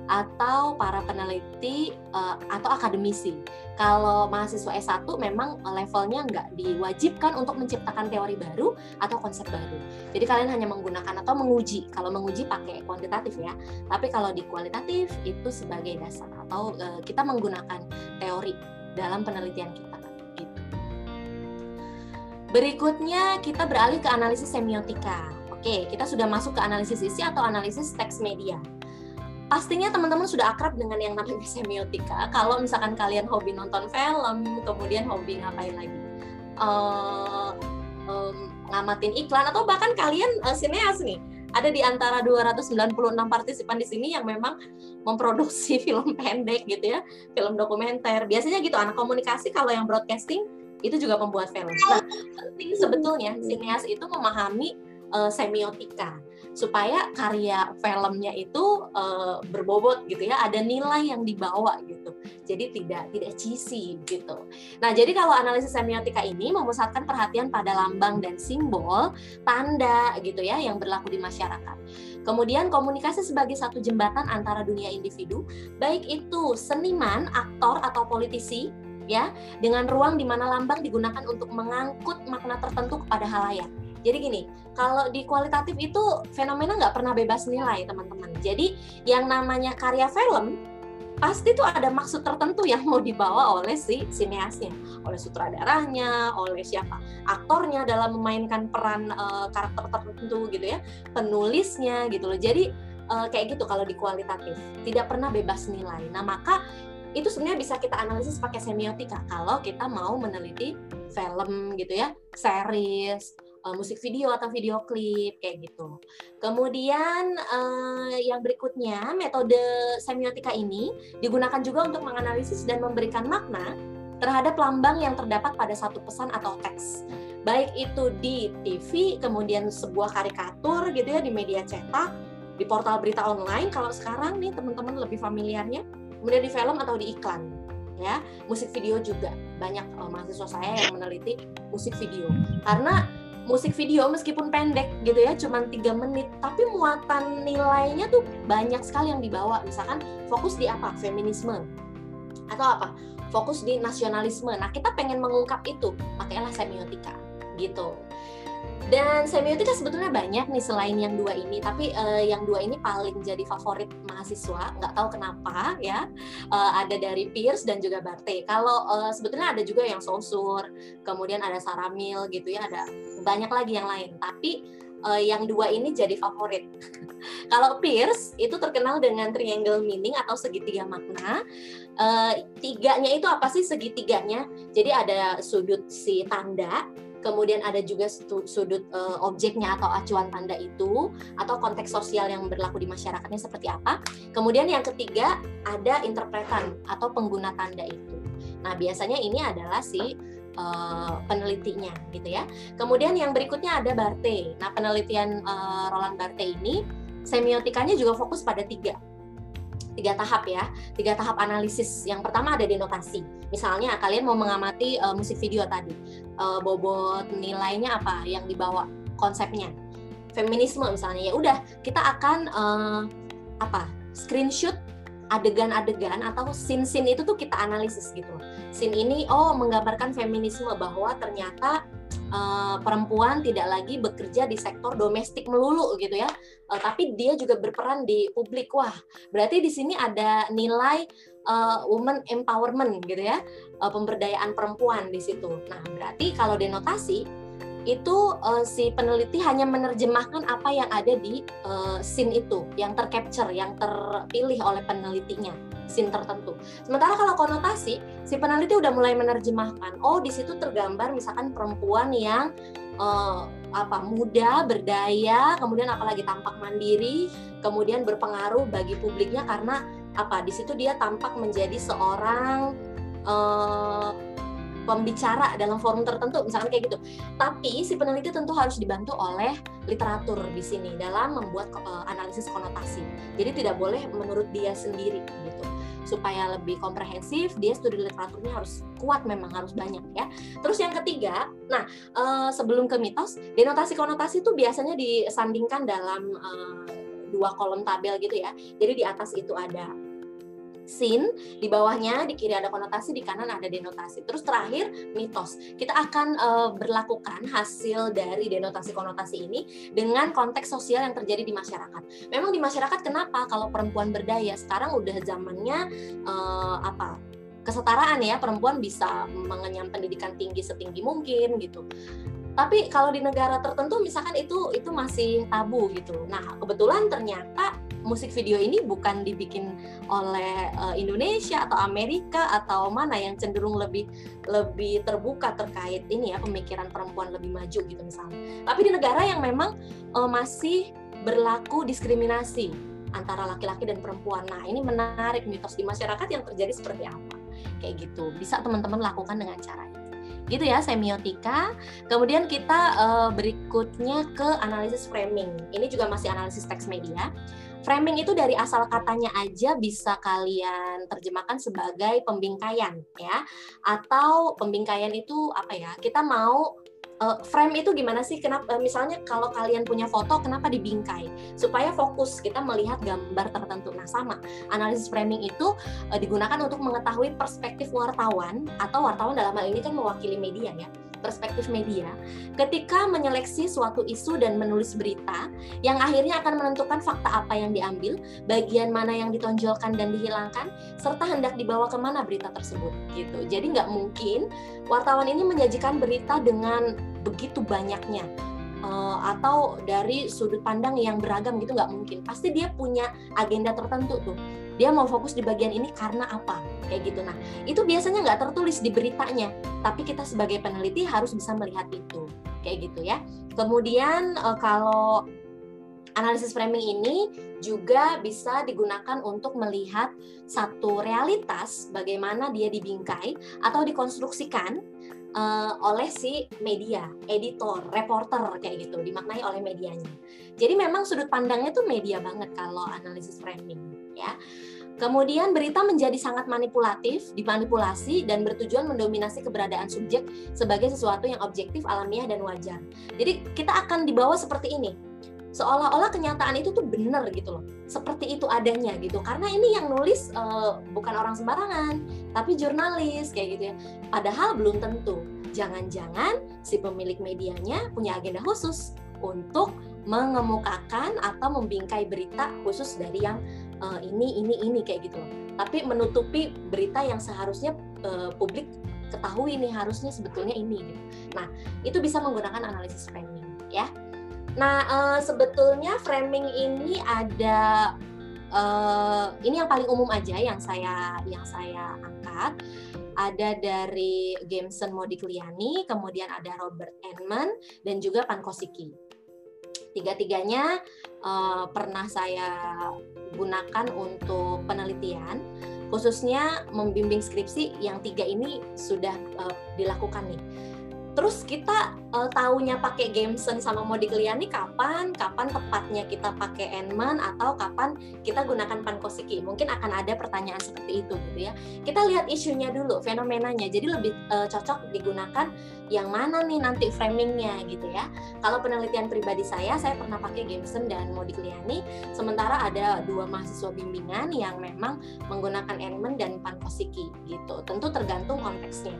atau para peneliti uh, atau akademisi. Kalau mahasiswa S1 memang levelnya nggak diwajibkan untuk menciptakan teori baru atau konsep baru. Jadi kalian hanya menggunakan atau menguji. Kalau menguji pakai kuantitatif ya. Tapi kalau di kualitatif itu sebagai dasar atau uh, kita menggunakan teori dalam penelitian kita. Gitu. Berikutnya kita beralih ke analisis semiotika. Oke, kita sudah masuk ke analisis isi atau analisis teks media. Pastinya teman-teman sudah akrab dengan yang namanya semiotika. Kalau misalkan kalian hobi nonton film, kemudian hobi ngapain lagi? Uh, um, ngamatin iklan atau bahkan kalian uh, sineas nih ada di antara 296 partisipan di sini yang memang memproduksi film pendek gitu ya, film dokumenter. Biasanya gitu anak komunikasi kalau yang broadcasting itu juga pembuat film. Nah, penting sebetulnya sineas itu memahami uh, semiotika supaya karya filmnya itu uh, berbobot gitu ya ada nilai yang dibawa gitu. Jadi tidak tidak cheesy gitu. Nah jadi kalau analisis semiotika ini memusatkan perhatian pada lambang dan simbol tanda gitu ya yang berlaku di masyarakat. Kemudian komunikasi sebagai satu jembatan antara dunia individu baik itu seniman aktor atau politisi ya dengan ruang di mana lambang digunakan untuk mengangkut makna tertentu kepada halayak jadi gini, kalau di kualitatif itu fenomena nggak pernah bebas nilai teman-teman. Jadi yang namanya karya film pasti tuh ada maksud tertentu yang mau dibawa oleh si sineasnya, oleh sutradaranya, oleh siapa aktornya dalam memainkan peran uh, karakter tertentu gitu ya, penulisnya gitu loh. Jadi uh, kayak gitu kalau di kualitatif tidak pernah bebas nilai. Nah maka itu sebenarnya bisa kita analisis pakai semiotika kalau kita mau meneliti film gitu ya, series, uh, musik video atau video klip kayak gitu. Kemudian uh, yang berikutnya metode semiotika ini digunakan juga untuk menganalisis dan memberikan makna terhadap lambang yang terdapat pada satu pesan atau teks. Baik itu di TV, kemudian sebuah karikatur gitu ya di media cetak, di portal berita online kalau sekarang nih teman-teman lebih familiarnya, kemudian di film atau di iklan ya musik video juga banyak uh, mahasiswa saya yang meneliti musik video karena musik video meskipun pendek gitu ya cuman tiga menit. Tapi muatan nilainya tuh banyak sekali yang dibawa. Misalkan fokus di apa? Feminisme. Atau apa? Fokus di nasionalisme. Nah kita pengen mengungkap itu. Pakailah semiotika gitu dan semiotika sebetulnya banyak nih selain yang dua ini, tapi uh, yang dua ini paling jadi favorit mahasiswa. Nggak tahu kenapa ya. Uh, ada dari Pierce dan juga Barte. Kalau uh, sebetulnya ada juga yang Sosur, kemudian ada Saramil gitu ya, ada banyak lagi yang lain. Tapi uh, yang dua ini jadi favorit. Kalau Pierce itu terkenal dengan triangle meaning atau segitiga makna. Uh, tiganya itu apa sih segitiganya? Jadi ada sudut si tanda, kemudian ada juga sudut uh, objeknya atau acuan tanda itu atau konteks sosial yang berlaku di masyarakatnya seperti apa. Kemudian yang ketiga ada interpretan atau pengguna tanda itu. Nah, biasanya ini adalah si uh, penelitinya gitu ya. Kemudian yang berikutnya ada Barte. Nah, penelitian uh, Roland Barte ini semiotikanya juga fokus pada tiga tiga tahap ya, tiga tahap analisis. Yang pertama ada denotasi. Misalnya kalian mau mengamati uh, musik video tadi, uh, bobot nilainya apa yang dibawa konsepnya, feminisme misalnya ya udah kita akan uh, apa screenshot adegan-adegan atau scene-scene itu tuh kita analisis gitu. Scene ini oh menggambarkan feminisme bahwa ternyata uh, perempuan tidak lagi bekerja di sektor domestik melulu gitu ya, uh, tapi dia juga berperan di publik. Wah, berarti di sini ada nilai uh, woman empowerment gitu ya, uh, pemberdayaan perempuan di situ. Nah, berarti kalau denotasi itu uh, si peneliti hanya menerjemahkan apa yang ada di uh, scene itu, yang tercapture, yang terpilih oleh penelitinya, scene tertentu. Sementara kalau konotasi, si peneliti udah mulai menerjemahkan, oh di situ tergambar misalkan perempuan yang uh, apa muda, berdaya, kemudian apalagi tampak mandiri, kemudian berpengaruh bagi publiknya karena apa di situ dia tampak menjadi seorang uh, pembicara dalam forum tertentu misalkan kayak gitu. Tapi si peneliti tentu harus dibantu oleh literatur di sini dalam membuat uh, analisis konotasi. Jadi tidak boleh menurut dia sendiri gitu. Supaya lebih komprehensif, dia studi literaturnya harus kuat memang harus banyak ya. Terus yang ketiga, nah uh, sebelum ke mitos, denotasi konotasi itu biasanya disandingkan dalam uh, dua kolom tabel gitu ya. Jadi di atas itu ada sin, di bawahnya di kiri ada konotasi, di kanan ada denotasi. Terus terakhir mitos. Kita akan uh, berlakukan hasil dari denotasi konotasi ini dengan konteks sosial yang terjadi di masyarakat. Memang di masyarakat kenapa kalau perempuan berdaya sekarang udah zamannya uh, apa? kesetaraan ya perempuan bisa mengenyam pendidikan tinggi setinggi mungkin gitu tapi kalau di negara tertentu misalkan itu itu masih tabu gitu nah kebetulan ternyata musik video ini bukan dibikin oleh uh, Indonesia atau Amerika atau mana yang cenderung lebih lebih terbuka terkait ini ya pemikiran perempuan lebih maju gitu misalnya. Tapi di negara yang memang uh, masih berlaku diskriminasi antara laki-laki dan perempuan. Nah, ini menarik mitos di masyarakat yang terjadi seperti apa. Kayak gitu. Bisa teman-teman lakukan dengan cara ini gitu ya semiotika. Kemudian kita uh, berikutnya ke analisis framing. Ini juga masih analisis teks media. Framing itu dari asal katanya aja bisa kalian terjemahkan sebagai pembingkaian ya. Atau pembingkaian itu apa ya? Kita mau uh, frame itu gimana sih? Kenapa uh, misalnya kalau kalian punya foto kenapa dibingkai? Supaya fokus kita melihat gambar tertentu. Nah, sama. Analisis framing itu uh, digunakan untuk mengetahui perspektif wartawan atau wartawan dalam hal ini kan mewakili media ya perspektif media ketika menyeleksi suatu isu dan menulis berita yang akhirnya akan menentukan fakta apa yang diambil, bagian mana yang ditonjolkan dan dihilangkan, serta hendak dibawa ke mana berita tersebut. Gitu. Jadi nggak mungkin wartawan ini menyajikan berita dengan begitu banyaknya uh, atau dari sudut pandang yang beragam gitu nggak mungkin. Pasti dia punya agenda tertentu tuh dia mau fokus di bagian ini karena apa? Kayak gitu. Nah itu biasanya nggak tertulis di beritanya. Tapi kita sebagai peneliti harus bisa melihat itu. Kayak gitu ya. Kemudian eh, kalau analisis framing ini juga bisa digunakan untuk melihat satu realitas bagaimana dia dibingkai atau dikonstruksikan uh, oleh si media, editor, reporter kayak gitu, dimaknai oleh medianya. Jadi memang sudut pandangnya tuh media banget kalau analisis framing ya. Kemudian berita menjadi sangat manipulatif, dimanipulasi dan bertujuan mendominasi keberadaan subjek sebagai sesuatu yang objektif, alamiah dan wajar. Jadi kita akan dibawa seperti ini. Seolah-olah kenyataan itu tuh benar gitu loh. Seperti itu adanya gitu. Karena ini yang nulis uh, bukan orang sembarangan, tapi jurnalis kayak gitu ya. Padahal belum tentu. Jangan-jangan si pemilik medianya punya agenda khusus untuk mengemukakan atau membingkai berita khusus dari yang uh, ini ini ini kayak gitu tapi menutupi berita yang seharusnya uh, publik ketahui nih harusnya sebetulnya ini gitu. nah itu bisa menggunakan analisis framing ya nah uh, sebetulnya framing ini ada uh, ini yang paling umum aja yang saya yang saya angkat ada dari Jameson Modigliani, kemudian ada Robert Enman, dan juga Pankosiki. Tiga-tiganya uh, pernah saya gunakan untuk penelitian, khususnya membimbing skripsi yang tiga ini sudah uh, dilakukan nih. Terus kita uh, taunya pakai Gameson sama Modigliani kapan? Kapan tepatnya kita pakai Enman atau kapan kita gunakan Pankosiki? Mungkin akan ada pertanyaan seperti itu gitu ya. Kita lihat isunya dulu, fenomenanya. Jadi lebih uh, cocok digunakan yang mana nih nanti framingnya gitu ya. Kalau penelitian pribadi saya, saya pernah pakai Gameson dan Modigliani. Sementara ada dua mahasiswa bimbingan yang memang menggunakan Enman dan Pankosiki gitu. Tentu tergantung konteksnya.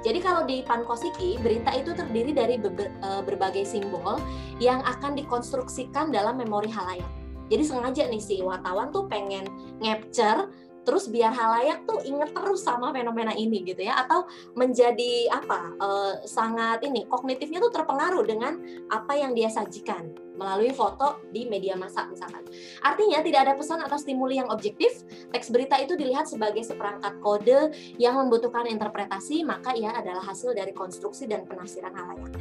Jadi kalau di Pankosiki, berita itu terdiri dari eh, berbagai simbol yang akan dikonstruksikan dalam memori halayak. Jadi sengaja nih si wartawan tuh pengen ngapture terus biar halayak tuh inget terus sama fenomena ini gitu ya atau menjadi apa uh, sangat ini kognitifnya tuh terpengaruh dengan apa yang dia sajikan melalui foto di media massa misalkan. Artinya tidak ada pesan atau stimuli yang objektif, teks berita itu dilihat sebagai seperangkat kode yang membutuhkan interpretasi, maka ia adalah hasil dari konstruksi dan penafsiran halayak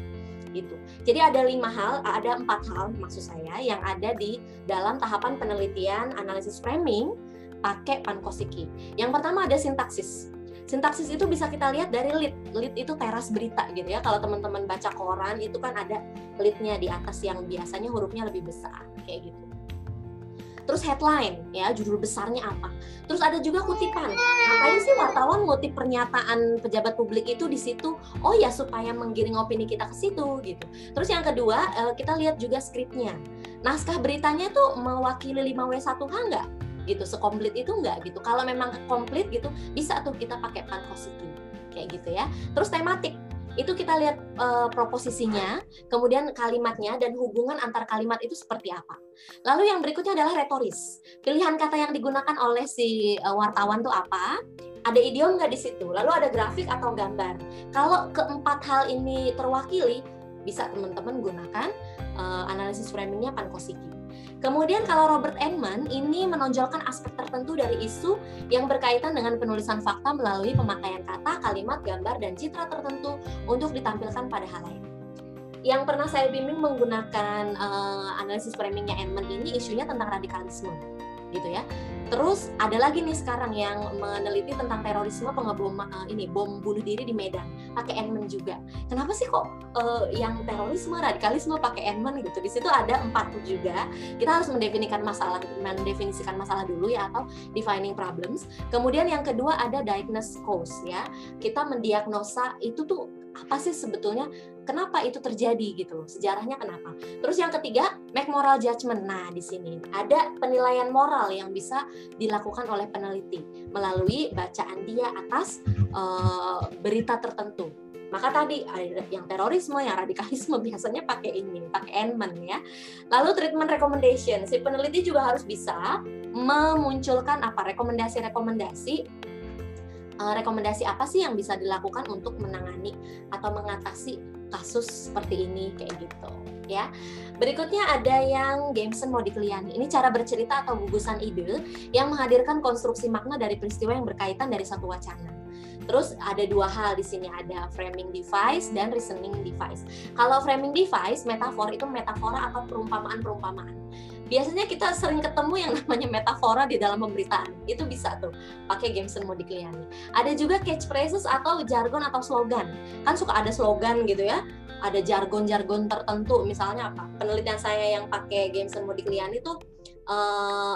gitu. Jadi ada lima hal, ada empat hal maksud saya yang ada di dalam tahapan penelitian analisis framing pakai Pankosiki. Yang pertama ada sintaksis. Sintaksis itu bisa kita lihat dari lead. Lead itu teras berita gitu ya. Kalau teman-teman baca koran itu kan ada leadnya di atas yang biasanya hurufnya lebih besar kayak gitu. Terus headline ya, judul besarnya apa. Terus ada juga kutipan. Ngapain sih wartawan ngutip pernyataan pejabat publik itu di situ? Oh ya supaya menggiring opini kita ke situ gitu. Terus yang kedua, eh, kita lihat juga skripnya. Naskah beritanya tuh mewakili 5W1H nggak? Gitu sekomplit itu enggak gitu kalau memang komplit gitu bisa tuh kita pakai pankosiki kayak gitu ya terus tematik itu kita lihat uh, proposisinya, kemudian kalimatnya dan hubungan antar kalimat itu seperti apa. Lalu yang berikutnya adalah retoris. Pilihan kata yang digunakan oleh si uh, wartawan tuh apa? Ada idiom nggak di situ? Lalu ada grafik atau gambar. Kalau keempat hal ini terwakili, bisa teman-teman gunakan uh, analisis framingnya Pankosiki. Kemudian kalau Robert Enman ini menonjolkan aspek tertentu dari isu yang berkaitan dengan penulisan fakta melalui pemakaian kata, kalimat, gambar, dan citra tertentu untuk ditampilkan pada hal lain. Yang pernah saya bimbing menggunakan uh, analisis framingnya Enman ini isunya tentang radikalisme, gitu ya. Terus ada lagi nih sekarang yang meneliti tentang terorisme pengebom uh, ini bom bunuh diri di Medan pakai Enman juga. Kenapa sih kok uh, yang terorisme radikalisme pakai Enman gitu? Di situ ada empat juga. Kita harus mendefinisikan masalah mendefinisikan masalah dulu ya atau defining problems. Kemudian yang kedua ada diagnose cause ya. Kita mendiagnosa itu tuh apa sih sebetulnya? Kenapa itu terjadi gitu loh? Sejarahnya kenapa? Terus yang ketiga make moral judgment. Nah di sini ada penilaian moral yang bisa dilakukan oleh peneliti melalui bacaan dia atas uh, berita tertentu. Maka tadi yang terorisme, yang radikalisme biasanya pakai ini, pakai Enman ya. Lalu treatment recommendation, si peneliti juga harus bisa memunculkan apa? Rekomendasi-rekomendasi uh, rekomendasi apa sih yang bisa dilakukan untuk menangani atau mengatasi kasus seperti ini kayak gitu ya. Berikutnya ada yang Gameson Modigliani. Ini cara bercerita atau gugusan ide yang menghadirkan konstruksi makna dari peristiwa yang berkaitan dari satu wacana. Terus ada dua hal di sini ada framing device dan reasoning device. Kalau framing device, metafor itu metafora atau perumpamaan-perumpamaan biasanya kita sering ketemu yang namanya metafora di dalam pemberitaan. Itu bisa tuh pakai Gameson Modigliani ada juga catchphrases atau jargon atau slogan. Kan suka ada slogan gitu ya. Ada jargon-jargon tertentu. Misalnya apa? Penelitian saya yang pakai Gameson Modigliani tuh uh,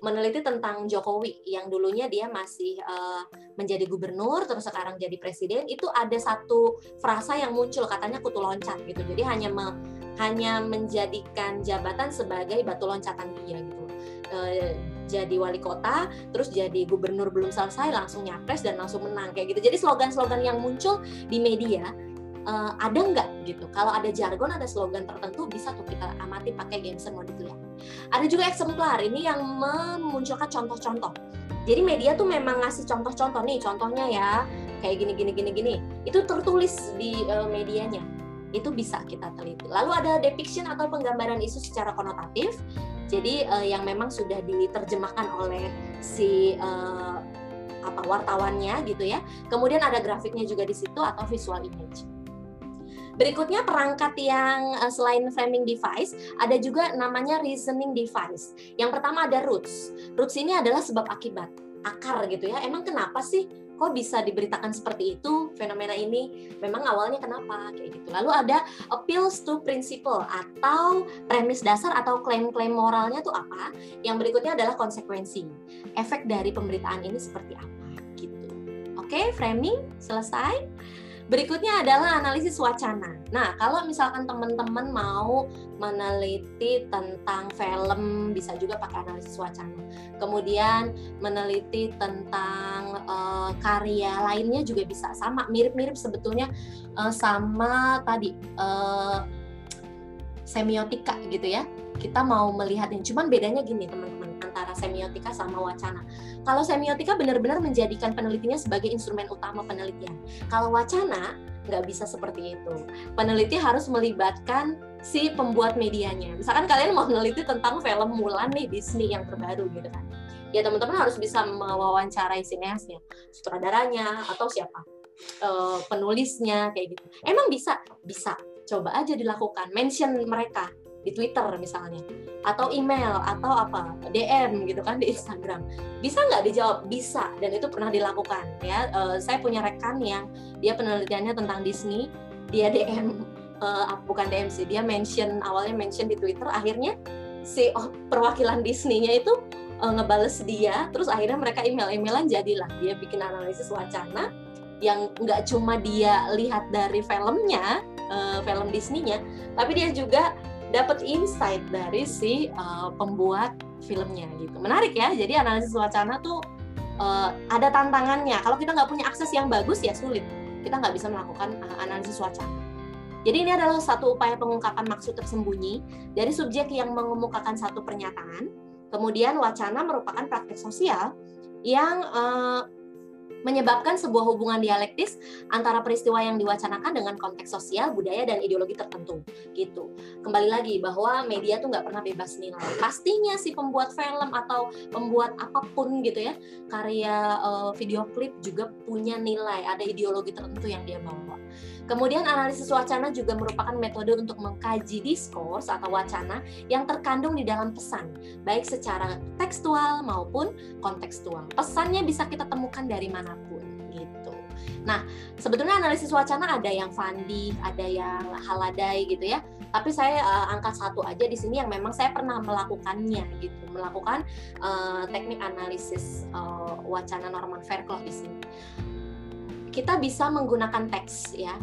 meneliti tentang Jokowi yang dulunya dia masih uh, menjadi gubernur terus sekarang jadi presiden. Itu ada satu frasa yang muncul katanya kutu loncat gitu. Jadi hanya me, hanya menjadikan jabatan sebagai batu loncatan dia gitu. E, jadi wali kota terus jadi gubernur belum selesai langsung nyapres dan langsung menang kayak gitu. Jadi slogan-slogan yang muncul di media e, ada nggak gitu? Kalau ada jargon ada slogan tertentu bisa tuh kita amati pakai Gameson Modigliani ada juga eksemplar ini yang memunculkan contoh-contoh. Jadi media tuh memang ngasih contoh-contoh nih contohnya ya kayak gini gini gini gini. Itu tertulis di uh, medianya itu bisa kita teliti. Lalu ada depiction atau penggambaran isu secara konotatif, jadi uh, yang memang sudah diterjemahkan oleh si uh, apa wartawannya gitu ya. Kemudian ada grafiknya juga di situ atau visual image. Berikutnya perangkat yang uh, selain framing device ada juga namanya reasoning device. Yang pertama ada roots. Roots ini adalah sebab akibat, akar gitu ya. Emang kenapa sih kok bisa diberitakan seperti itu fenomena ini memang awalnya kenapa kayak gitu. Lalu ada appeals to principle atau premis dasar atau klaim-klaim moralnya tuh apa? Yang berikutnya adalah konsekuensi efek dari pemberitaan ini seperti apa gitu. Oke framing selesai Berikutnya adalah analisis wacana. Nah, kalau misalkan teman-teman mau meneliti tentang film, bisa juga pakai analisis wacana. Kemudian meneliti tentang uh, karya lainnya juga bisa sama, mirip-mirip sebetulnya uh, sama tadi uh, semiotika gitu ya. Kita mau melihatnya, cuman bedanya gini teman-teman antara semiotika sama wacana kalau semiotika benar-benar menjadikan penelitinya sebagai instrumen utama penelitian. Kalau wacana nggak bisa seperti itu. Peneliti harus melibatkan si pembuat medianya. Misalkan kalian mau meneliti tentang film Mulan nih Disney yang terbaru gitu kan. Ya teman-teman harus bisa mewawancarai sineasnya, sutradaranya atau siapa uh, penulisnya kayak gitu. Emang bisa? Bisa. Coba aja dilakukan. Mention mereka di Twitter misalnya atau email atau apa DM gitu kan di Instagram. Bisa nggak dijawab? Bisa dan itu pernah dilakukan ya. Uh, saya punya rekan yang dia penelitiannya tentang Disney dia DM uh, eh, bukan DM sih dia mention awalnya mention di Twitter akhirnya si oh, perwakilan Disney-nya itu uh, ngebales dia terus akhirnya mereka email-emailan jadilah. Dia bikin analisis wacana yang nggak cuma dia lihat dari filmnya film Disney-nya tapi dia juga dapat insight dari si uh, pembuat filmnya gitu. Menarik ya. Jadi analisis wacana tuh uh, ada tantangannya. Kalau kita nggak punya akses yang bagus ya sulit. Kita nggak bisa melakukan uh, analisis wacana. Jadi ini adalah satu upaya pengungkapan maksud tersembunyi dari subjek yang mengemukakan satu pernyataan. Kemudian wacana merupakan praktek sosial yang uh, menyebabkan sebuah hubungan dialektis antara peristiwa yang diwacanakan dengan konteks sosial, budaya, dan ideologi tertentu. Gitu. Kembali lagi bahwa media tuh nggak pernah bebas nilai. Pastinya si pembuat film atau pembuat apa pun gitu ya, karya uh, video klip juga punya nilai, ada ideologi tertentu yang dia bawa. Kemudian analisis wacana juga merupakan metode untuk mengkaji diskurs atau wacana yang terkandung di dalam pesan, baik secara tekstual maupun kontekstual. Pesannya bisa kita temukan dari mana pun gitu. Nah, sebetulnya analisis wacana ada yang Fandi, ada yang Haladai gitu ya. Tapi saya uh, angkat satu aja di sini yang memang saya pernah melakukannya gitu, melakukan uh, teknik analisis uh, wacana Norman Fairclough di sini. Kita bisa menggunakan teks ya,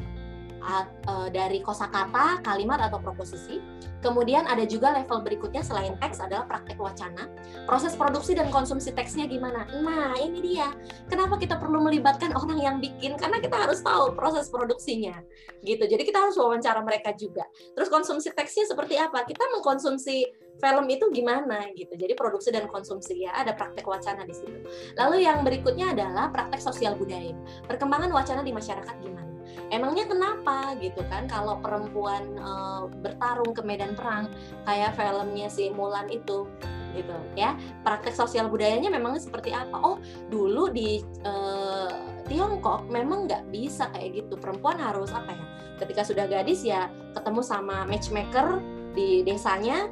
uh, dari kosakata, kalimat atau proposisi. Kemudian ada juga level berikutnya selain teks adalah praktek wacana. Proses produksi dan konsumsi teksnya gimana? Nah, ini dia. Kenapa kita perlu melibatkan orang yang bikin? Karena kita harus tahu proses produksinya. Gitu. Jadi kita harus wawancara mereka juga. Terus konsumsi teksnya seperti apa? Kita mengkonsumsi film itu gimana gitu. Jadi produksi dan konsumsi ya ada praktek wacana di situ. Lalu yang berikutnya adalah praktek sosial budaya. Perkembangan wacana di masyarakat gimana? emangnya kenapa gitu kan kalau perempuan uh, bertarung ke medan perang kayak filmnya si Mulan itu gitu ya praktek sosial budayanya memang seperti apa oh dulu di uh, Tiongkok memang nggak bisa kayak gitu perempuan harus apa ya ketika sudah gadis ya ketemu sama matchmaker di desanya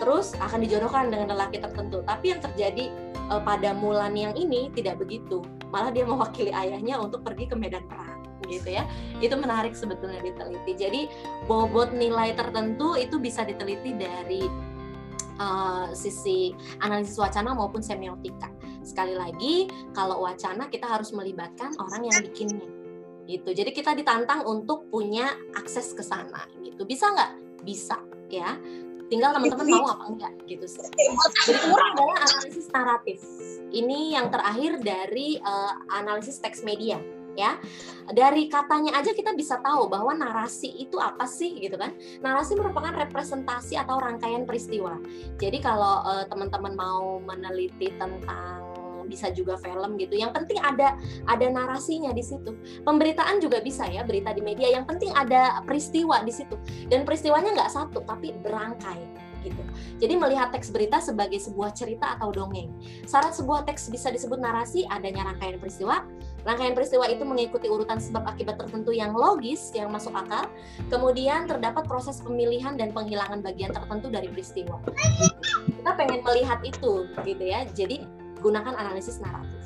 terus akan dijodohkan dengan lelaki tertentu. Tapi yang terjadi uh, pada Mulan yang ini tidak begitu. Malah dia mewakili ayahnya untuk pergi ke medan perang gitu ya. Itu menarik sebetulnya diteliti. Jadi bobot nilai tertentu itu bisa diteliti dari uh, sisi analisis wacana maupun semiotika. Sekali lagi kalau wacana kita harus melibatkan orang yang bikinnya gitu. Jadi kita ditantang untuk punya akses ke sana gitu. Bisa nggak? Bisa ya tinggal teman-teman mau apa enggak gitu sih. Berikutnya adalah analisis naratif. Ini yang terakhir dari uh, analisis teks media ya dari katanya aja kita bisa tahu bahwa narasi itu apa sih gitu kan narasi merupakan representasi atau rangkaian peristiwa jadi kalau uh, teman-teman mau meneliti tentang bisa juga film gitu. Yang penting ada ada narasinya di situ. Pemberitaan juga bisa ya berita di media. Yang penting ada peristiwa di situ. Dan peristiwanya nggak satu tapi berangkai gitu. Jadi melihat teks berita sebagai sebuah cerita atau dongeng. Syarat sebuah teks bisa disebut narasi adanya rangkaian peristiwa. Rangkaian peristiwa itu mengikuti urutan sebab akibat tertentu yang logis, yang masuk akal. Kemudian terdapat proses pemilihan dan penghilangan bagian tertentu dari peristiwa. Kita pengen melihat itu gitu ya. Jadi gunakan analisis naratif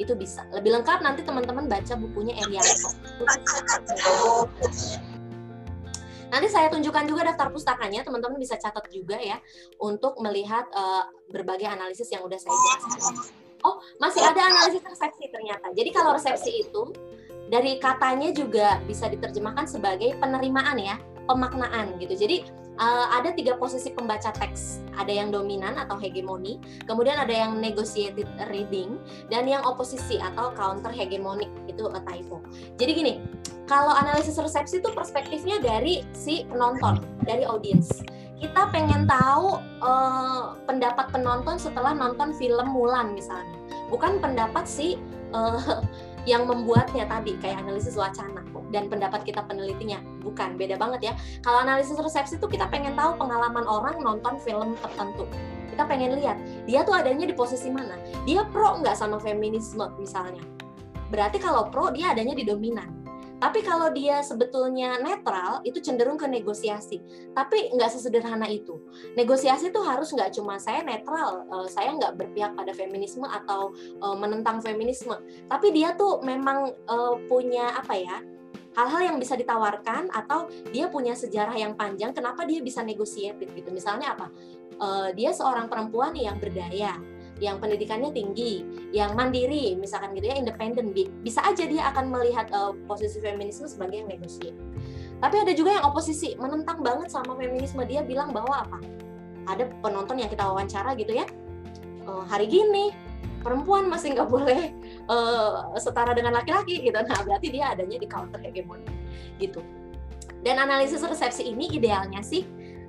itu bisa lebih lengkap nanti teman-teman baca bukunya Erianto Nanti saya tunjukkan juga daftar pustakanya, teman-teman bisa catat juga ya untuk melihat uh, berbagai analisis yang udah saya jelaskan. Oh, masih ada analisis resepsi ternyata. Jadi kalau resepsi itu dari katanya juga bisa diterjemahkan sebagai penerimaan ya, pemaknaan gitu. Jadi uh, ada tiga posisi pembaca teks. Ada yang dominan atau hegemoni, kemudian ada yang negotiated reading, dan yang oposisi atau counter hegemonik itu a typo. Jadi gini, kalau analisis resepsi itu perspektifnya dari si penonton, dari audiens. Kita pengen tahu uh, pendapat penonton setelah nonton film Mulan misalnya, bukan pendapat si uh, yang membuatnya tadi kayak analisis wacana dan pendapat kita penelitinya bukan beda banget ya kalau analisis resepsi itu kita pengen tahu pengalaman orang nonton film tertentu kita pengen lihat dia tuh adanya di posisi mana dia pro nggak sama feminisme misalnya berarti kalau pro dia adanya di dominan tapi kalau dia sebetulnya netral, itu cenderung ke negosiasi. Tapi nggak sesederhana itu. Negosiasi itu harus nggak cuma saya netral, eh, saya nggak berpihak pada feminisme atau eh, menentang feminisme. Tapi dia tuh memang eh, punya apa ya? Hal-hal yang bisa ditawarkan atau dia punya sejarah yang panjang kenapa dia bisa negosiatif gitu misalnya apa dia seorang perempuan yang berdaya yang pendidikannya tinggi, yang mandiri, misalkan gitu ya, independen, bisa aja dia akan melihat uh, posisi feminisme sebagai yang negosiasi. Tapi ada juga yang oposisi, menentang banget sama feminisme. Dia bilang bahwa apa? Ada penonton yang kita wawancara gitu ya, uh, hari gini perempuan masih nggak boleh uh, setara dengan laki-laki gitu. Nah berarti dia adanya di counter hegemoni gitu. Dan analisis resepsi ini idealnya sih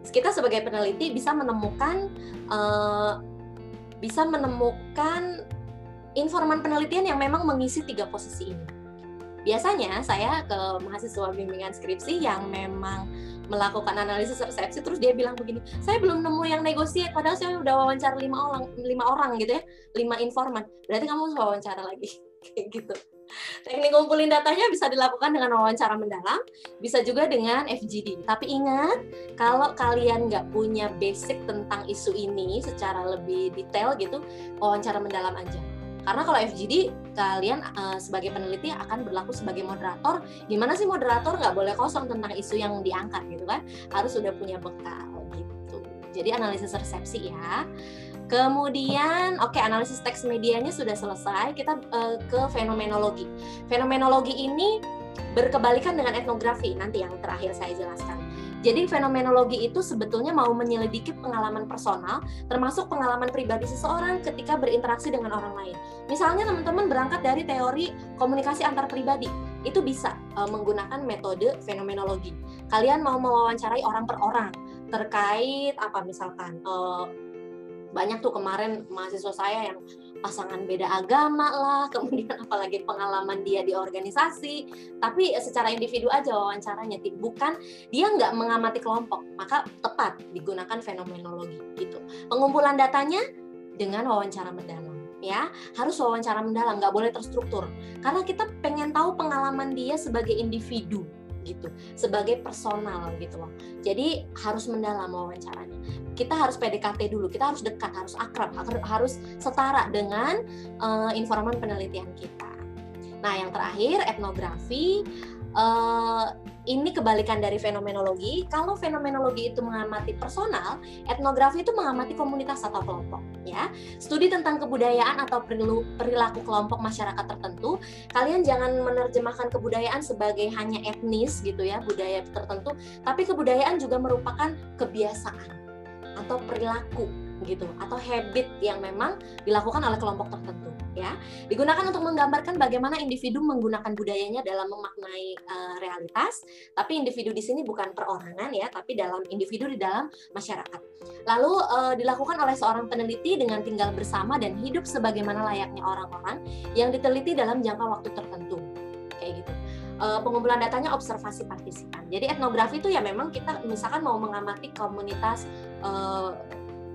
kita sebagai peneliti bisa menemukan uh, bisa menemukan informan penelitian yang memang mengisi tiga posisi ini. Biasanya saya ke mahasiswa bimbingan skripsi yang memang melakukan analisis resepsi terus dia bilang begini saya belum nemu yang negosiat padahal saya udah wawancara lima orang lima orang gitu ya lima informan. Berarti kamu harus wawancara lagi. Kayak gitu. Teknik ngumpulin datanya bisa dilakukan dengan wawancara mendalam bisa juga dengan FGD tapi ingat kalau kalian nggak punya basic tentang isu ini secara lebih detail gitu wawancara mendalam aja karena kalau FGD kalian uh, sebagai peneliti akan berlaku sebagai moderator. Gimana sih moderator nggak boleh kosong tentang isu yang diangkat gitu kan? Harus sudah punya bekal gitu. Jadi analisis resepsi ya. Kemudian, oke okay, analisis teks medianya sudah selesai. Kita uh, ke fenomenologi. Fenomenologi ini berkebalikan dengan etnografi. Nanti yang terakhir saya jelaskan. Jadi fenomenologi itu sebetulnya mau menyelidiki pengalaman personal, termasuk pengalaman pribadi seseorang ketika berinteraksi dengan orang lain. Misalnya teman-teman berangkat dari teori komunikasi antar pribadi, itu bisa uh, menggunakan metode fenomenologi. Kalian mau mewawancarai orang per orang terkait apa misalkan uh, banyak tuh kemarin mahasiswa saya yang pasangan beda agama lah, kemudian apalagi pengalaman dia di organisasi, tapi secara individu aja wawancaranya, bukan dia nggak mengamati kelompok, maka tepat digunakan fenomenologi gitu. Pengumpulan datanya dengan wawancara mendalam ya. Harus wawancara mendalam nggak boleh terstruktur. Karena kita pengen tahu pengalaman dia sebagai individu gitu sebagai personal gitu loh. Jadi harus mendalam wawancaranya. Kita harus PDKT dulu kita harus dekat harus akrab harus setara dengan uh, informan penelitian kita. Nah yang terakhir etnografi uh, ini kebalikan dari fenomenologi. Kalau fenomenologi itu mengamati personal, etnografi itu mengamati komunitas atau kelompok. Ya, studi tentang kebudayaan atau perilaku kelompok masyarakat tertentu. Kalian jangan menerjemahkan kebudayaan sebagai hanya etnis gitu ya, budaya tertentu, tapi kebudayaan juga merupakan kebiasaan atau perilaku gitu atau habit yang memang dilakukan oleh kelompok tertentu ya. Digunakan untuk menggambarkan bagaimana individu menggunakan budayanya dalam memaknai uh, realitas tapi individu di sini bukan perorangan ya tapi dalam individu di dalam masyarakat. Lalu uh, dilakukan oleh seorang peneliti dengan tinggal bersama dan hidup sebagaimana layaknya orang-orang yang diteliti dalam jangka waktu tertentu. Kayak gitu. Uh, pengumpulan datanya observasi partisipan. Jadi etnografi itu ya memang kita misalkan mau mengamati komunitas uh,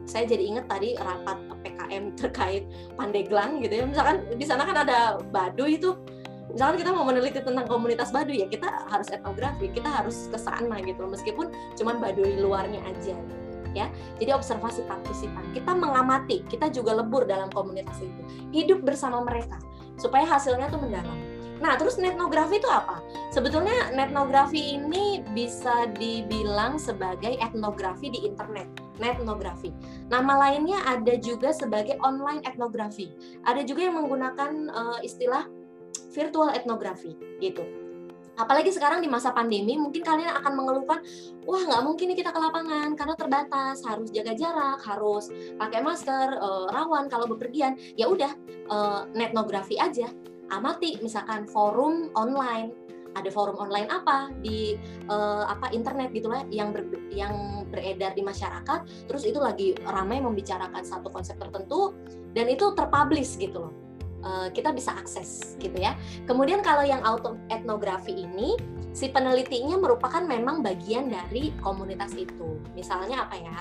saya jadi ingat tadi rapat PKM terkait Pandeglang gitu ya. Misalkan di sana kan ada Baduy itu misalkan kita mau meneliti tentang komunitas Baduy ya kita harus etnografi, kita harus ke sana gitu meskipun cuma Baduy luarnya aja ya. Jadi observasi partisipan, kita mengamati, kita juga lebur dalam komunitas itu, hidup bersama mereka supaya hasilnya tuh mendalam. Nah, terus netnografi itu apa? Sebetulnya netnografi ini bisa dibilang sebagai etnografi di internet, netnografi. Nama lainnya ada juga sebagai online etnografi. Ada juga yang menggunakan uh, istilah virtual etnografi gitu. Apalagi sekarang di masa pandemi, mungkin kalian akan mengeluhkan, wah nggak mungkin nih kita ke lapangan karena terbatas, harus jaga jarak, harus pakai masker, uh, rawan kalau bepergian. Ya udah, uh, netnografi aja amati misalkan forum online ada forum online apa di uh, apa internet gitulah yang ber, yang beredar di masyarakat. Terus itu lagi ramai membicarakan satu konsep tertentu dan itu terpublish gitu loh. Uh, kita bisa akses gitu ya. Kemudian kalau yang auto etnografi ini si penelitinya merupakan memang bagian dari komunitas itu. Misalnya apa ya?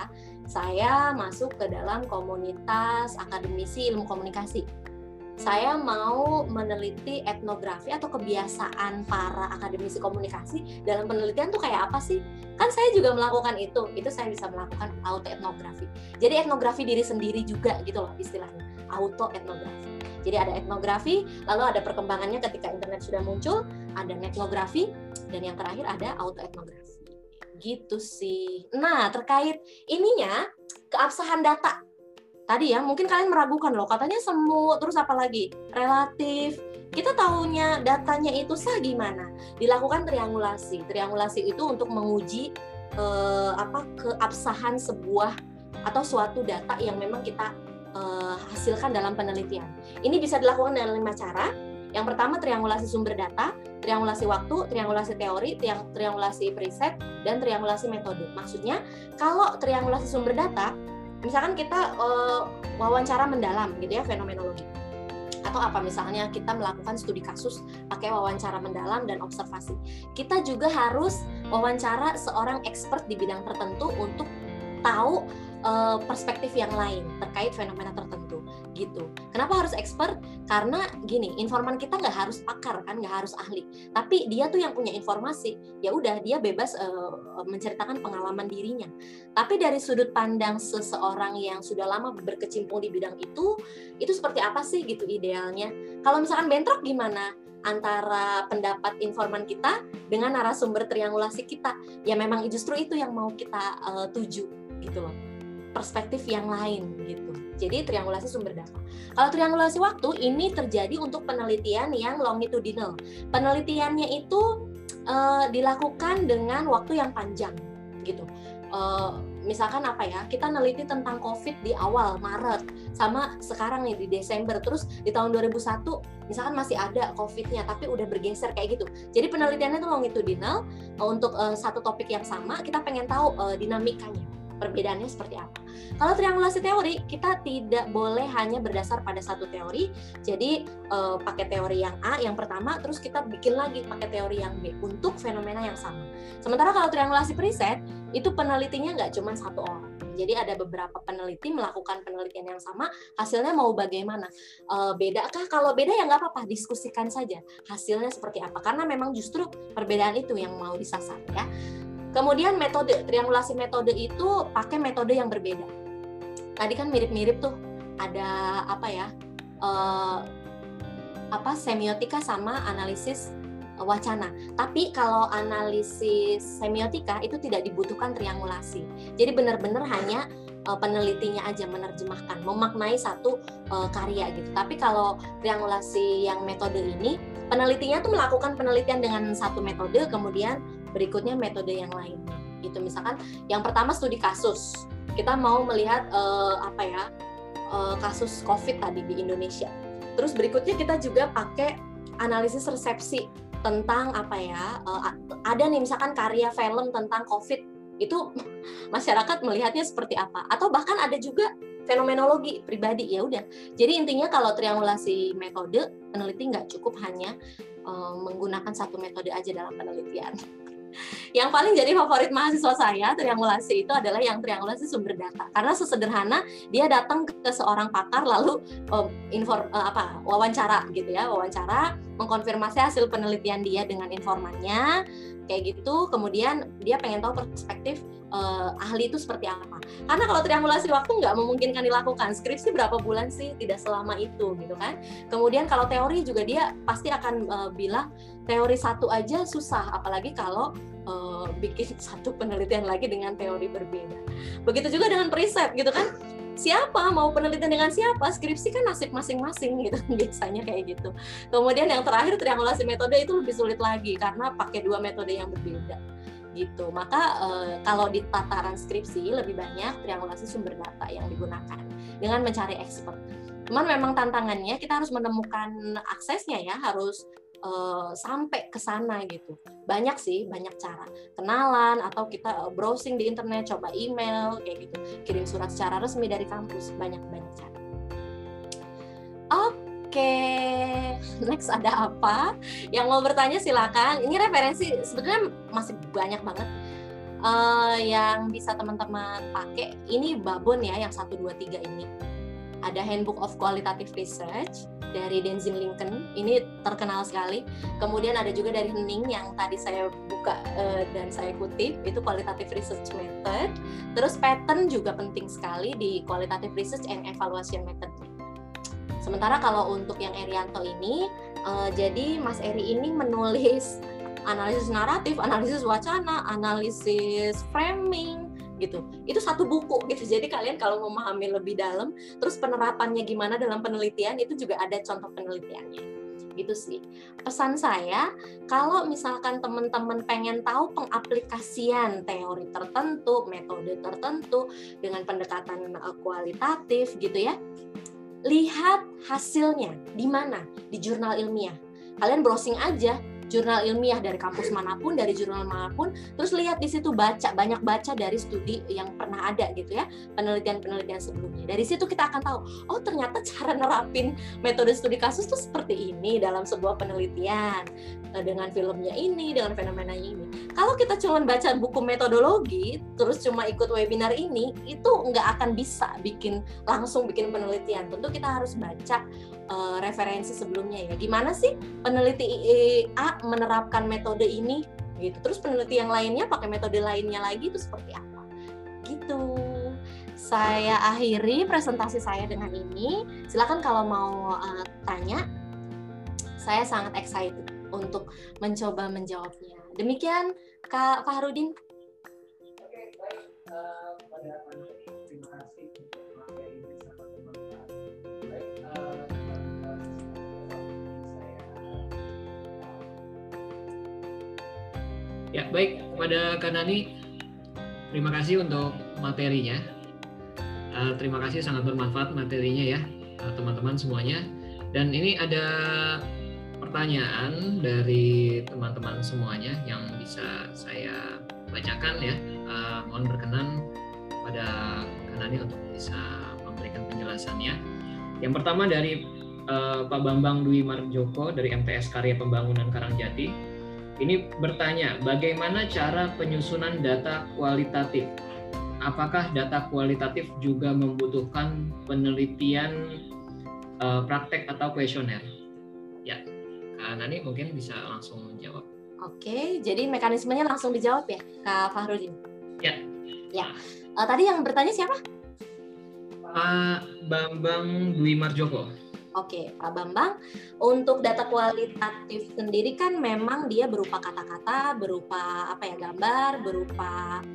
Saya masuk ke dalam komunitas akademisi ilmu komunikasi saya mau meneliti etnografi atau kebiasaan para akademisi komunikasi dalam penelitian tuh kayak apa sih? Kan saya juga melakukan itu, itu saya bisa melakukan auto etnografi. Jadi etnografi diri sendiri juga gitu loh istilahnya, auto etnografi. Jadi ada etnografi, lalu ada perkembangannya ketika internet sudah muncul, ada netnografi, dan yang terakhir ada auto etnografi. Gitu sih. Nah, terkait ininya, keabsahan data tadi ya mungkin kalian meragukan loh katanya semu terus apa lagi? Relatif. Kita tahunya datanya itu sah gimana dilakukan triangulasi. Triangulasi itu untuk menguji eh, apa keabsahan sebuah atau suatu data yang memang kita eh, hasilkan dalam penelitian. Ini bisa dilakukan dengan lima cara. Yang pertama triangulasi sumber data, triangulasi waktu, triangulasi teori, triangulasi preset, dan triangulasi metode. Maksudnya, kalau triangulasi sumber data misalkan kita uh, wawancara mendalam gitu ya fenomenologi atau apa misalnya kita melakukan studi kasus pakai wawancara mendalam dan observasi. Kita juga harus wawancara seorang expert di bidang tertentu untuk tahu uh, perspektif yang lain terkait fenomena tertentu gitu. Kenapa harus expert? Karena gini, informan kita nggak harus pakar kan, nggak harus ahli. Tapi dia tuh yang punya informasi. Ya udah, dia bebas uh, menceritakan pengalaman dirinya. Tapi dari sudut pandang seseorang yang sudah lama berkecimpung di bidang itu, itu seperti apa sih gitu idealnya? Kalau misalkan bentrok gimana? antara pendapat informan kita dengan narasumber triangulasi kita ya memang justru itu yang mau kita uh, tuju gitu loh perspektif yang lain gitu. Jadi triangulasi sumber data. Kalau triangulasi waktu ini terjadi untuk penelitian yang longitudinal. Penelitiannya itu uh, dilakukan dengan waktu yang panjang gitu. Uh, misalkan apa ya kita neliti tentang COVID di awal Maret sama sekarang nih di Desember terus di tahun 2001 misalkan masih ada COVID-nya tapi udah bergeser kayak gitu jadi penelitiannya itu longitudinal untuk uh, satu topik yang sama kita pengen tahu uh, dinamikanya perbedaannya seperti apa. Kalau triangulasi teori, kita tidak boleh hanya berdasar pada satu teori. Jadi eh, pakai teori yang A yang pertama, terus kita bikin lagi pakai teori yang B untuk fenomena yang sama. Sementara kalau triangulasi periset, itu penelitinya nggak cuma satu orang. Jadi ada beberapa peneliti melakukan penelitian yang sama, hasilnya mau bagaimana? E, bedakah? Kalau beda ya nggak apa-apa, diskusikan saja hasilnya seperti apa. Karena memang justru perbedaan itu yang mau disasar ya. Kemudian metode triangulasi metode itu pakai metode yang berbeda. Tadi kan mirip-mirip tuh ada apa ya uh, apa semiotika sama analisis wacana. Tapi kalau analisis semiotika itu tidak dibutuhkan triangulasi. Jadi benar-benar hanya uh, penelitinya aja menerjemahkan, memaknai satu uh, karya gitu. Tapi kalau triangulasi yang metode ini penelitinya tuh melakukan penelitian dengan satu metode kemudian berikutnya metode yang lain. Gitu misalkan yang pertama studi kasus. Kita mau melihat uh, apa ya uh, kasus covid tadi di Indonesia. Terus berikutnya kita juga pakai analisis resepsi tentang apa ya uh, ada nih misalkan karya film tentang covid. Itu masyarakat melihatnya seperti apa? Atau bahkan ada juga fenomenologi pribadi. Ya udah. Jadi intinya kalau triangulasi metode peneliti nggak cukup hanya menggunakan satu metode aja dalam penelitian yang paling jadi favorit mahasiswa saya triangulasi itu adalah yang triangulasi sumber data. Karena sesederhana dia datang ke seorang pakar lalu um, inform uh, apa wawancara gitu ya wawancara mengkonfirmasi hasil penelitian dia dengan informannya kayak gitu kemudian dia pengen tahu perspektif uh, ahli itu seperti apa. Karena kalau triangulasi waktu nggak memungkinkan dilakukan. Skripsi berapa bulan sih? Tidak selama itu gitu kan? Kemudian kalau teori juga dia pasti akan uh, bilang teori satu aja susah. Apalagi kalau uh, bikin satu penelitian lagi dengan teori berbeda. Begitu juga dengan periset gitu kan siapa mau penelitian dengan siapa skripsi kan nasib masing-masing gitu biasanya kayak gitu. Kemudian yang terakhir triangulasi metode itu lebih sulit lagi karena pakai dua metode yang berbeda gitu. Maka e, kalau di tataran skripsi lebih banyak triangulasi sumber data yang digunakan dengan mencari expert. Cuman memang tantangannya kita harus menemukan aksesnya ya harus uh, sampai ke sana gitu. Banyak sih, banyak cara. Kenalan atau kita uh, browsing di internet, coba email kayak gitu. Kirim surat secara resmi dari kampus, banyak-banyak cara. Oke, next ada apa? Yang mau bertanya silakan. Ini referensi sebetulnya masih banyak banget. Uh, yang bisa teman-teman pakai ini babon ya yang 1 2 3 ini. Ada Handbook of Qualitative Research, dari Denzin Lincoln. Ini terkenal sekali. Kemudian ada juga dari Hening yang tadi saya buka uh, dan saya kutip. Itu qualitative research method. Terus pattern juga penting sekali di qualitative research and evaluation method. Sementara kalau untuk yang Erianto ini uh, jadi Mas Eri ini menulis analisis naratif, analisis wacana, analisis framing, gitu. Itu satu buku gitu. Jadi kalian kalau memahami lebih dalam terus penerapannya gimana dalam penelitian itu juga ada contoh penelitiannya. Gitu sih. Pesan saya kalau misalkan teman-teman pengen tahu pengaplikasian teori tertentu metode tertentu dengan pendekatan eh, kualitatif gitu ya lihat hasilnya di mana? Di jurnal ilmiah. Kalian browsing aja jurnal ilmiah dari kampus mana pun, dari jurnal mana pun, terus lihat di situ baca banyak baca dari studi yang pernah ada gitu ya, penelitian-penelitian sebelumnya. Dari situ kita akan tahu, oh ternyata cara nerapin metode studi kasus tuh seperti ini dalam sebuah penelitian dengan filmnya ini, dengan fenomenanya ini. Kalau kita cuma baca buku metodologi, terus cuma ikut webinar ini, itu nggak akan bisa bikin langsung bikin penelitian. Tentu kita harus baca uh, referensi sebelumnya ya. Gimana sih peneliti A menerapkan metode ini gitu. Terus peneliti yang lainnya pakai metode lainnya lagi itu seperti apa? Gitu. Saya akhiri presentasi saya dengan ini. Silakan kalau mau uh, tanya. Saya sangat excited untuk mencoba menjawabnya. Demikian Kak Fahrudin. Oke, baik. Uh, pada terima kasih Ya, baik pada Kanani, terima kasih untuk materinya. Uh, terima kasih sangat bermanfaat materinya ya, eh, teman-teman uh, semuanya. Dan ini ada pertanyaan dari teman-teman semuanya yang bisa saya bacakan ya. Uh, mohon berkenan pada Kanani untuk bisa memberikan penjelasannya. Yang pertama dari uh, Pak Bambang Dwi Marjoko dari MTS Karya Pembangunan Karangjati ini bertanya, bagaimana cara penyusunan data kualitatif? Apakah data kualitatif juga membutuhkan penelitian uh, praktek atau kuesioner? Kak Nani mungkin bisa langsung menjawab. Oke, jadi mekanismenya langsung dijawab ya, Kak Fahrudin? Ya. Ya. Uh, tadi yang bertanya siapa? Pak Bambang Dwi Marjoko. Oke, Pak Bambang, untuk data kualitatif sendiri kan memang dia berupa kata-kata, berupa apa ya gambar, berupa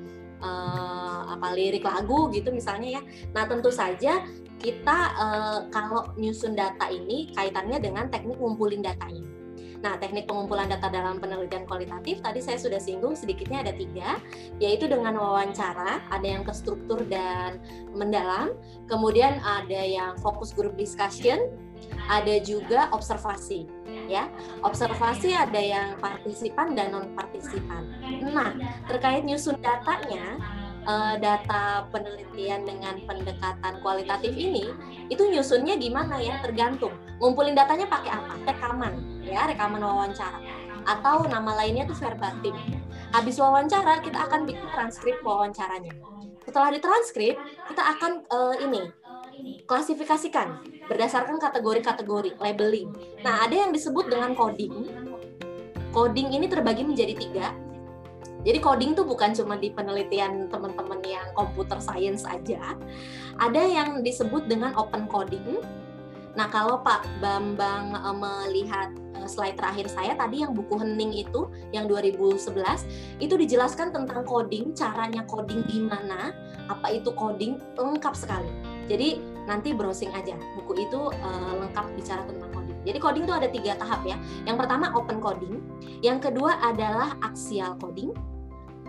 uh, apa lirik lagu gitu misalnya ya. Nah tentu saja kita uh, kalau nyusun data ini kaitannya dengan teknik ngumpulin datanya. Nah, teknik pengumpulan data dalam penelitian kualitatif tadi saya sudah singgung sedikitnya ada tiga, yaitu dengan wawancara, ada yang ke struktur dan mendalam, kemudian ada yang fokus group discussion, ada juga observasi ya. Observasi ada yang partisipan dan non partisipan nah terkait nyusun datanya uh, data penelitian dengan pendekatan kualitatif ini itu nyusunnya gimana ya? Tergantung. Ngumpulin datanya pakai apa? Rekaman ya rekaman wawancara. Atau nama lainnya tuh verbatim. Habis wawancara kita akan bikin transkrip wawancaranya. Setelah ditranskrip kita akan uh, ini klasifikasikan berdasarkan kategori-kategori labeling. Nah, ada yang disebut dengan coding. Coding ini terbagi menjadi tiga. Jadi coding tuh bukan cuma di penelitian teman-teman yang computer science aja. Ada yang disebut dengan open coding. Nah, kalau Pak Bambang uh, melihat uh, slide terakhir saya tadi yang buku Hening itu yang 2011 itu dijelaskan tentang coding, caranya coding gimana, apa itu coding lengkap sekali. Jadi nanti browsing aja buku itu uh, lengkap bicara tentang coding. Jadi coding itu ada tiga tahap ya. Yang pertama open coding, yang kedua adalah axial coding,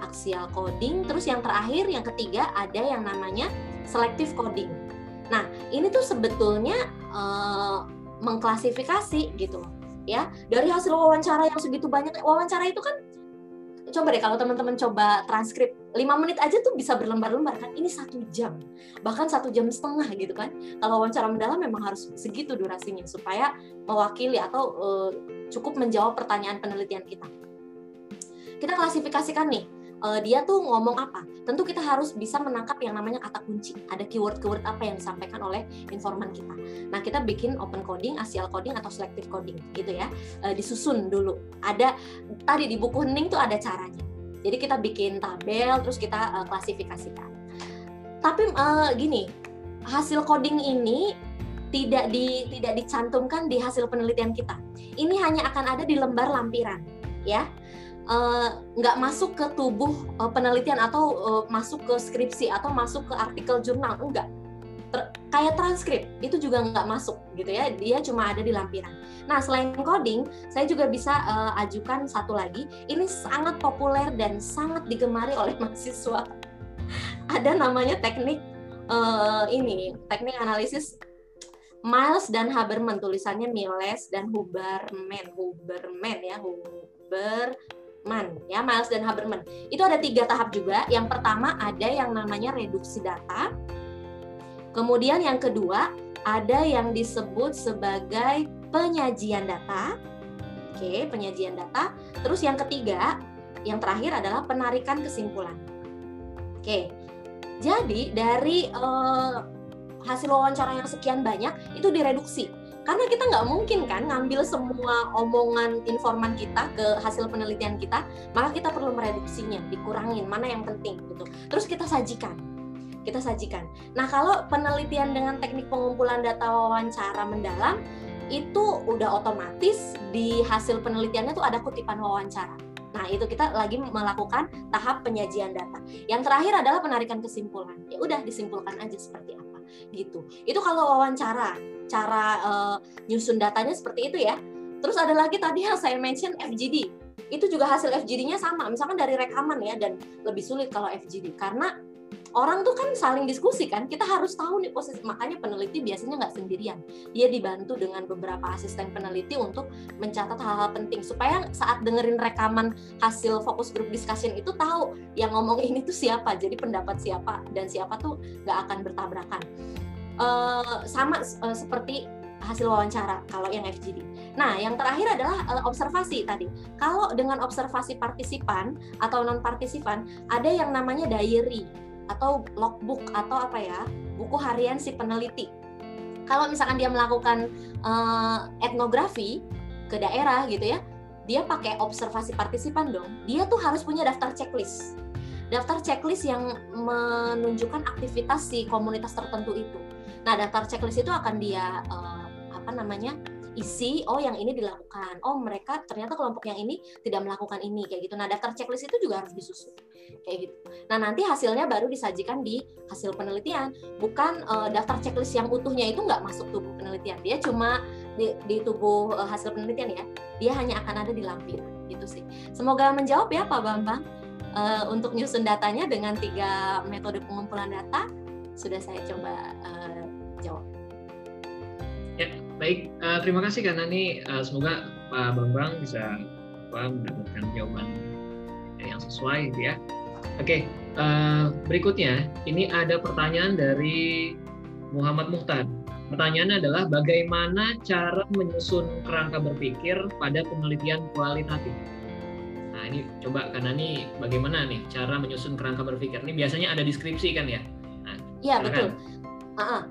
axial coding, terus yang terakhir yang ketiga ada yang namanya selective coding. Nah ini tuh sebetulnya uh, mengklasifikasi gitu ya dari hasil wawancara yang segitu banyak wawancara itu kan coba deh kalau teman-teman coba transkrip lima menit aja tuh bisa berlembar-lembar kan? Ini satu jam bahkan satu jam setengah gitu kan? Kalau wawancara mendalam memang harus segitu durasinya supaya mewakili atau uh, cukup menjawab pertanyaan penelitian kita. Kita klasifikasikan nih uh, dia tuh ngomong apa. Tentu kita harus bisa menangkap yang namanya kata kunci. Ada keyword-keyword apa yang disampaikan oleh informan kita. Nah, kita bikin open coding, asial coding atau selective coding gitu ya. Uh, disusun dulu. Ada tadi di buku hening tuh ada caranya. Jadi kita bikin tabel terus kita uh, klasifikasikan. Tapi uh, gini, hasil coding ini tidak di tidak dicantumkan di hasil penelitian kita. Ini hanya akan ada di lembar lampiran, ya. Eh, nggak uh, masuk ke tubuh uh, penelitian atau uh, masuk ke skripsi atau masuk ke artikel jurnal enggak. Ter kayak transkrip itu juga nggak masuk gitu ya. Dia cuma ada di lampiran. Nah selain coding saya juga bisa uh, ajukan satu lagi. Ini sangat populer dan sangat digemari oleh mahasiswa. Ada namanya teknik uh, ini teknik analisis Miles dan Haberman. Tulisannya Miles dan Huberman. Huberman ya Huberman ya Miles dan Haberman. Itu ada tiga tahap juga. Yang pertama ada yang namanya reduksi data. Kemudian yang kedua ada yang disebut sebagai penyajian data. Oke penyajian data. Terus yang ketiga yang terakhir adalah penarikan kesimpulan. Oke jadi dari uh, hasil wawancara yang sekian banyak itu direduksi karena kita nggak mungkin kan ngambil semua omongan informan kita ke hasil penelitian kita maka kita perlu mereduksinya dikurangin mana yang penting gitu terus kita sajikan kita sajikan nah kalau penelitian dengan teknik pengumpulan data wawancara mendalam itu udah otomatis di hasil penelitiannya tuh ada kutipan wawancara Nah, itu kita lagi melakukan tahap penyajian data. Yang terakhir adalah penarikan kesimpulan. Ya udah disimpulkan aja seperti apa gitu. Itu kalau wawancara, cara uh, nyusun datanya seperti itu ya. Terus ada lagi tadi yang saya mention FGD. Itu juga hasil FGD-nya sama, misalkan dari rekaman ya dan lebih sulit kalau FGD karena orang tuh kan saling diskusi kan kita harus tahu nih posisi makanya peneliti biasanya nggak sendirian dia dibantu dengan beberapa asisten peneliti untuk mencatat hal-hal penting supaya saat dengerin rekaman hasil fokus group discussion itu tahu yang ngomong ini tuh siapa jadi pendapat siapa dan siapa tuh nggak akan bertabrakan uh, sama uh, seperti hasil wawancara kalau yang FGD. Nah, yang terakhir adalah uh, observasi tadi. Kalau dengan observasi partisipan atau non partisipan ada yang namanya diary atau logbook atau apa ya buku harian si peneliti. Kalau misalkan dia melakukan uh, etnografi ke daerah gitu ya, dia pakai observasi partisipan dong. Dia tuh harus punya daftar checklist. Daftar checklist yang menunjukkan aktivitas si komunitas tertentu itu. Nah, daftar checklist itu akan dia uh, apa namanya? Isi oh yang ini dilakukan. Oh mereka ternyata kelompok yang ini tidak melakukan ini kayak gitu. Nah daftar checklist itu juga harus disusun kayak gitu. Nah nanti hasilnya baru disajikan di hasil penelitian. Bukan uh, daftar checklist yang utuhnya itu nggak masuk tubuh penelitian. Dia cuma di, di tubuh uh, hasil penelitian ya. Dia hanya akan ada di lampiran gitu sih. Semoga menjawab ya Pak Bambang. Uh, untuk nyusun datanya dengan tiga metode pengumpulan data sudah saya coba uh, jawab baik. Uh, terima kasih karena ini uh, semoga Pak Bambang bisa apa, mendapatkan jawaban yang sesuai gitu ya. Oke, uh, berikutnya ini ada pertanyaan dari Muhammad Muhtar. Pertanyaannya adalah bagaimana cara menyusun kerangka berpikir pada penelitian kualitatif? Nah ini coba karena ini bagaimana nih cara menyusun kerangka berpikir? Ini biasanya ada deskripsi kan ya? Iya nah, betul. Uh -uh.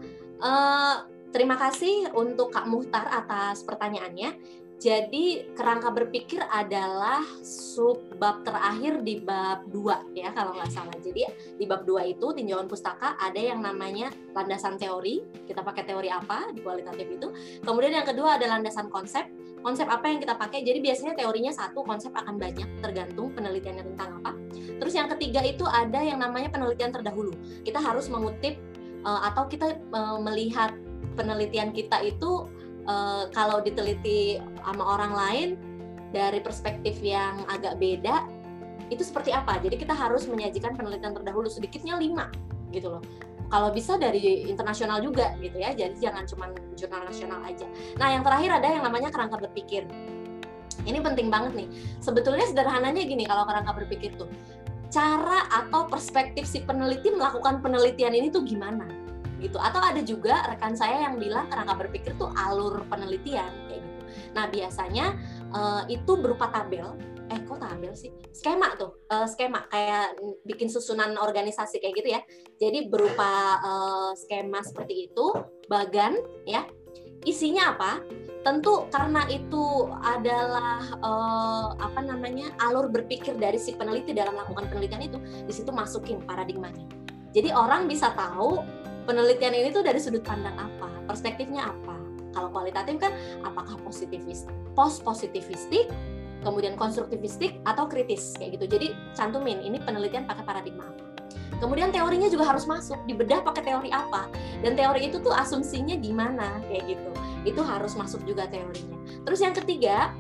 Uh, Terima kasih untuk Kak Muhtar atas pertanyaannya. Jadi kerangka berpikir adalah sub bab terakhir di bab 2 ya kalau nggak salah. Jadi di bab 2 itu tinjauan pustaka ada yang namanya landasan teori. Kita pakai teori apa di kualitatif itu. Kemudian yang kedua ada landasan konsep. Konsep apa yang kita pakai? Jadi biasanya teorinya satu, konsep akan banyak tergantung penelitiannya tentang apa. Terus yang ketiga itu ada yang namanya penelitian terdahulu. Kita harus mengutip eh, atau kita eh, melihat penelitian kita itu uh, kalau diteliti sama orang lain dari perspektif yang agak beda itu seperti apa? Jadi kita harus menyajikan penelitian terdahulu sedikitnya lima gitu loh. Kalau bisa dari internasional juga gitu ya. Jadi jangan cuma jurnal nasional aja. Nah yang terakhir ada yang namanya kerangka berpikir. Ini penting banget nih. Sebetulnya sederhananya gini kalau kerangka berpikir tuh cara atau perspektif si peneliti melakukan penelitian ini tuh gimana? Gitu. Atau ada juga rekan saya yang bilang kerangka berpikir tuh alur penelitian kayak gitu. Nah biasanya uh, itu berupa tabel. Eh kok tabel sih? Skema tuh uh, skema. Kayak bikin susunan organisasi kayak gitu ya. Jadi berupa uh, skema seperti itu bagan ya. Isinya apa? Tentu karena itu adalah uh, apa namanya alur berpikir dari si peneliti dalam melakukan penelitian itu di situ masukin paradigmanya. Jadi orang bisa tahu penelitian ini tuh dari sudut pandang apa, perspektifnya apa. Kalau kualitatif kan apakah positivis, post positivistik, kemudian konstruktivistik atau kritis kayak gitu. Jadi cantumin ini penelitian pakai paradigma apa. Kemudian teorinya juga harus masuk, dibedah pakai teori apa. Dan teori itu tuh asumsinya di mana kayak gitu. Itu harus masuk juga teorinya. Terus yang ketiga,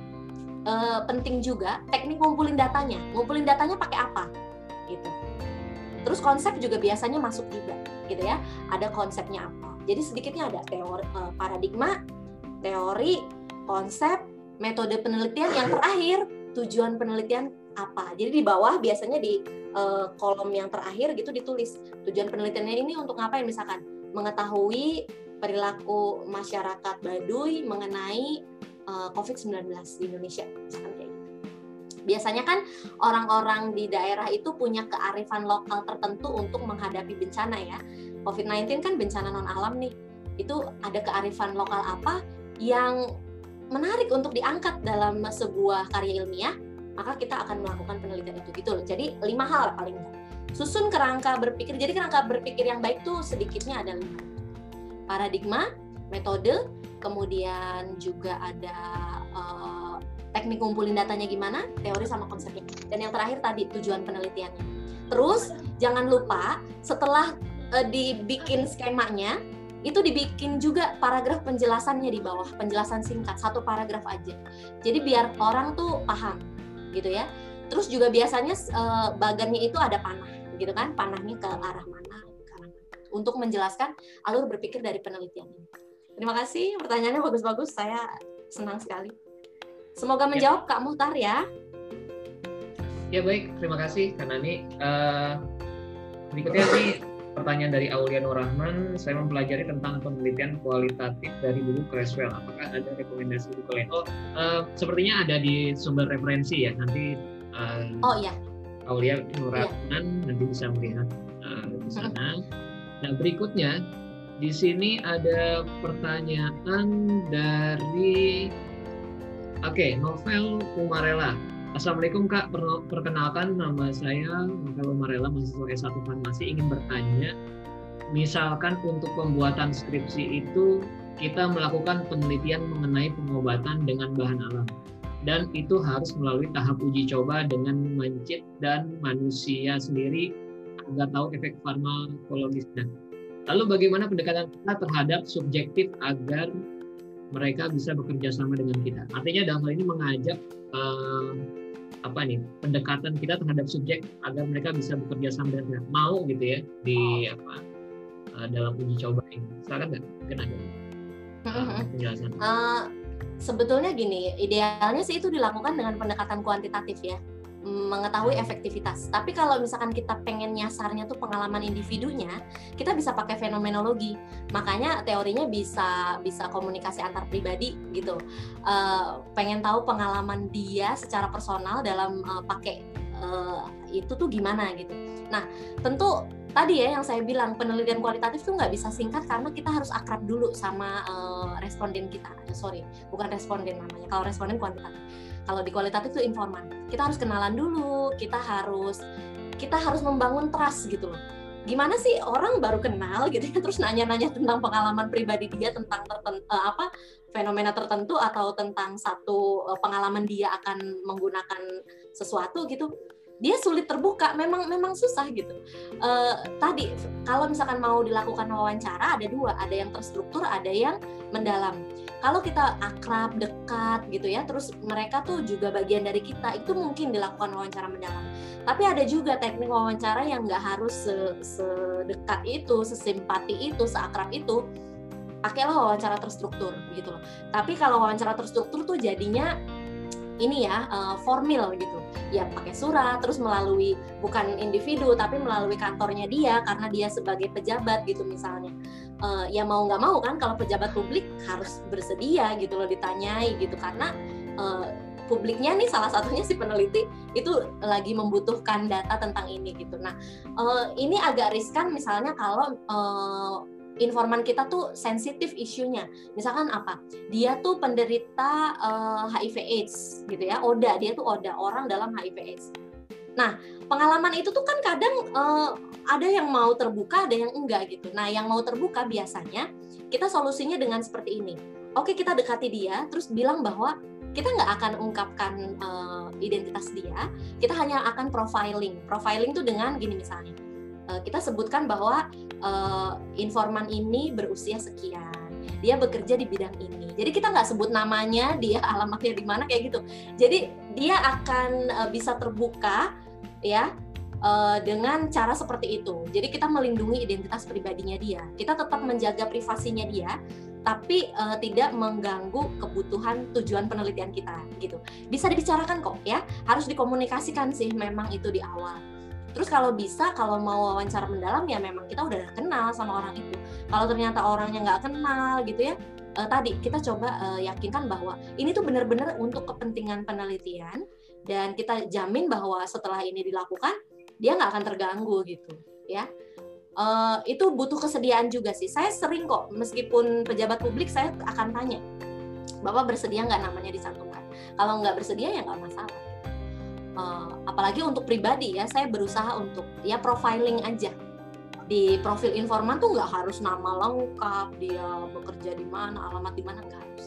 eh, penting juga teknik ngumpulin datanya. Ngumpulin datanya pakai apa? Gitu. Terus konsep juga biasanya masuk juga gitu ya ada konsepnya apa Jadi sedikitnya ada teori uh, paradigma, teori, konsep, metode penelitian yang terakhir tujuan penelitian apa. Jadi di bawah biasanya di uh, kolom yang terakhir gitu ditulis tujuan penelitiannya ini untuk ngapain misalkan mengetahui perilaku masyarakat Baduy mengenai uh, COVID-19 di Indonesia misalkan. Biasanya kan orang-orang di daerah itu punya kearifan lokal tertentu untuk menghadapi bencana ya. COVID-19 kan bencana non alam nih. Itu ada kearifan lokal apa yang menarik untuk diangkat dalam sebuah karya ilmiah, maka kita akan melakukan penelitian itu gitu loh. Jadi lima hal paling enggak. Susun kerangka berpikir. Jadi kerangka berpikir yang baik tuh sedikitnya ada lima. Paradigma, metode, kemudian juga ada uh, teknik ngumpulin datanya gimana, teori sama konsepnya. Dan yang terakhir tadi tujuan penelitiannya. Terus jangan lupa setelah uh, dibikin skemanya, itu dibikin juga paragraf penjelasannya di bawah, penjelasan singkat, satu paragraf aja. Jadi biar orang tuh paham, gitu ya. Terus juga biasanya uh, bagannya itu ada panah, gitu kan? Panahnya ke arah mana? Untuk menjelaskan alur berpikir dari penelitian ini. Terima kasih, pertanyaannya bagus-bagus. Saya senang sekali. Semoga ya. menjawab ya. Kak Muhtar ya. Ya baik, terima kasih Kak Nani. Uh, berikutnya nih pertanyaan dari Aulia Rahman. Saya mempelajari tentang penelitian kualitatif dari buku Creswell. Apakah ada rekomendasi buku lain? Oh, uh, sepertinya ada di sumber referensi ya. Nanti uh, Oh iya. Aulia iya. Rahman iya. nanti bisa melihat uh, di sana. Nah berikutnya di sini ada pertanyaan dari Oke, okay, novel Umarela. Assalamualaikum Kak, perkenalkan nama saya Novel Umarela, mahasiswa S1 Farmasi, ingin bertanya, misalkan untuk pembuatan skripsi itu kita melakukan penelitian mengenai pengobatan dengan bahan alam dan itu harus melalui tahap uji coba dengan mencit dan manusia sendiri agar tahu efek farmakologisnya. Lalu bagaimana pendekatan kita terhadap subjektif agar mereka bisa bekerja sama dengan kita. Artinya dalam hal ini mengajak uh, apa nih pendekatan kita terhadap subjek agar mereka bisa bekerja sama dengan kita. Mau gitu ya di apa uh, dalam uji coba ini. Silakan nggak? Mungkin ada uh, penjelasan. Uh, sebetulnya gini, idealnya sih itu dilakukan dengan pendekatan kuantitatif ya mengetahui efektivitas. Tapi kalau misalkan kita pengen nyasarnya tuh pengalaman individunya, kita bisa pakai fenomenologi. Makanya teorinya bisa bisa komunikasi antar pribadi gitu. Uh, pengen tahu pengalaman dia secara personal dalam uh, pakai uh, itu tuh gimana gitu. Nah, tentu tadi ya yang saya bilang penelitian kualitatif tuh nggak bisa singkat karena kita harus akrab dulu sama uh, responden kita. sorry, bukan responden namanya. Kalau responden kuantitatif kalau di kualitatif itu informan. Kita harus kenalan dulu, kita harus kita harus membangun trust gitu loh. Gimana sih orang baru kenal gitu ya terus nanya-nanya tentang pengalaman pribadi dia tentang tertentu, uh, apa fenomena tertentu atau tentang satu uh, pengalaman dia akan menggunakan sesuatu gitu dia sulit terbuka memang memang susah gitu. Uh, tadi kalau misalkan mau dilakukan wawancara ada dua ada yang terstruktur ada yang mendalam. Kalau kita akrab dekat gitu ya terus mereka tuh juga bagian dari kita itu mungkin dilakukan wawancara mendalam. Tapi ada juga teknik wawancara yang nggak harus sedekat itu sesimpati itu seakrab itu pakailah wawancara terstruktur gitu loh. Tapi kalau wawancara terstruktur tuh jadinya ini ya uh, formil gitu. Ya pakai surat terus melalui bukan individu tapi melalui kantornya dia karena dia sebagai pejabat gitu misalnya. Uh, ya mau nggak mau kan kalau pejabat publik harus bersedia gitu loh ditanyai gitu. Karena uh, publiknya nih salah satunya si peneliti itu lagi membutuhkan data tentang ini gitu. Nah uh, ini agak riskan misalnya kalau uh, informan kita tuh sensitif isunya. Misalkan apa? Dia tuh penderita uh, eh, HIV AIDS gitu ya. ODA, dia tuh ODA, orang dalam HIV AIDS. Nah, pengalaman itu tuh kan kadang uh, ada yang mau terbuka, ada yang enggak gitu. Nah, yang mau terbuka biasanya kita solusinya dengan seperti ini. Oke, kita dekati dia, terus bilang bahwa kita nggak akan ungkapkan uh, identitas dia, kita hanya akan profiling. Profiling tuh dengan gini misalnya, kita sebutkan bahwa uh, informan ini berusia sekian dia bekerja di bidang ini jadi kita nggak sebut namanya dia alamatnya di mana kayak gitu jadi dia akan uh, bisa terbuka ya dengan cara seperti itu. Jadi kita melindungi identitas pribadinya dia. Kita tetap menjaga privasinya dia, tapi uh, tidak mengganggu kebutuhan tujuan penelitian kita gitu. Bisa dibicarakan kok ya, harus dikomunikasikan sih memang itu di awal. Terus kalau bisa, kalau mau wawancara mendalam ya memang kita udah kenal sama orang itu. Kalau ternyata orangnya nggak kenal gitu ya, uh, tadi kita coba uh, yakinkan bahwa ini tuh benar-benar untuk kepentingan penelitian dan kita jamin bahwa setelah ini dilakukan dia nggak akan terganggu gitu ya. Uh, itu butuh kesediaan juga sih. Saya sering kok meskipun pejabat publik saya akan tanya bapak bersedia nggak namanya dicantumkan kalau nggak bersedia ya nggak masalah uh, apalagi untuk pribadi ya saya berusaha untuk ya profiling aja. Di profil informan tuh nggak harus nama lengkap dia bekerja di mana alamat di mana nggak harus.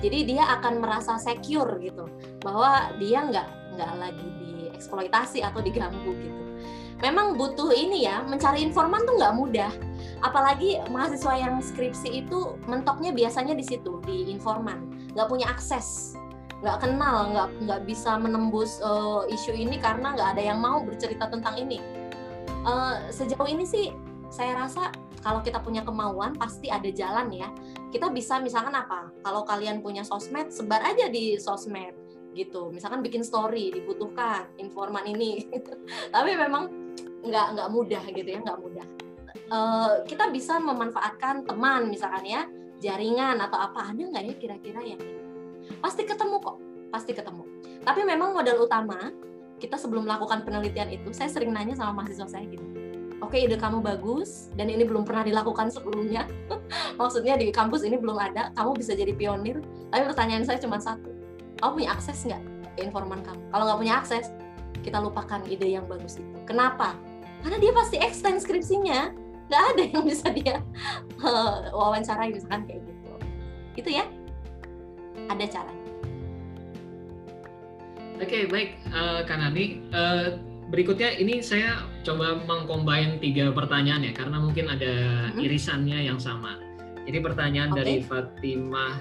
Jadi dia akan merasa secure gitu bahwa dia nggak nggak lagi dieksploitasi atau diganggu gitu. Memang butuh ini ya mencari informan tuh nggak mudah. Apalagi mahasiswa yang skripsi itu mentoknya biasanya di situ di informan. Nggak punya akses nggak kenal nggak nggak bisa menembus uh, isu ini karena nggak ada yang mau bercerita tentang ini. Uh, sejauh ini sih saya rasa kalau kita punya kemauan pasti ada jalan ya. Kita bisa misalkan apa? Kalau kalian punya sosmed sebar aja di sosmed gitu. Misalkan bikin story dibutuhkan informan ini. Tapi memang nggak nggak mudah gitu ya nggak mudah. Uh, kita bisa memanfaatkan teman misalkan ya jaringan atau apa. Ada nggak ya kira-kira yang pasti ketemu kok. Pasti ketemu. Tapi memang modal utama kita sebelum melakukan penelitian itu saya sering nanya sama mahasiswa saya gitu. Oke ide kamu bagus dan ini belum pernah dilakukan sebelumnya. Maksudnya di kampus ini belum ada kamu bisa jadi pionir. Tapi pertanyaan saya cuma satu. Kamu punya akses nggak ke informan kamu? Kalau nggak punya akses kita lupakan ide yang bagus itu. Kenapa? Karena dia pasti extend skripsinya. Nggak ada yang bisa dia uh, wawancarai misalkan kayak gitu. Itu ya ada caranya oke okay, baik uh, Kanani uh, berikutnya ini saya coba mengcombine tiga pertanyaan ya karena mungkin ada hmm. irisannya yang sama jadi pertanyaan okay. dari Fatimah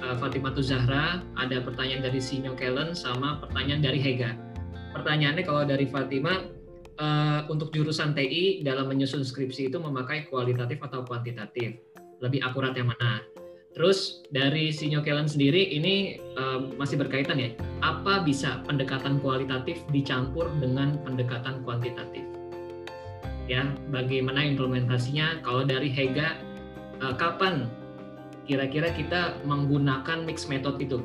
uh, Fatimah Zahra ada pertanyaan dari Sinyo Kellen sama pertanyaan dari Hega pertanyaannya kalau dari Fatimah uh, untuk jurusan TI dalam menyusun skripsi itu memakai kualitatif atau kuantitatif? Lebih akurat yang mana? Terus dari Sinyo Kellen sendiri ini uh, masih berkaitan ya. Apa bisa pendekatan kualitatif dicampur dengan pendekatan kuantitatif? Ya, bagaimana implementasinya? Kalau dari Hega, uh, kapan kira-kira kita menggunakan mix method itu?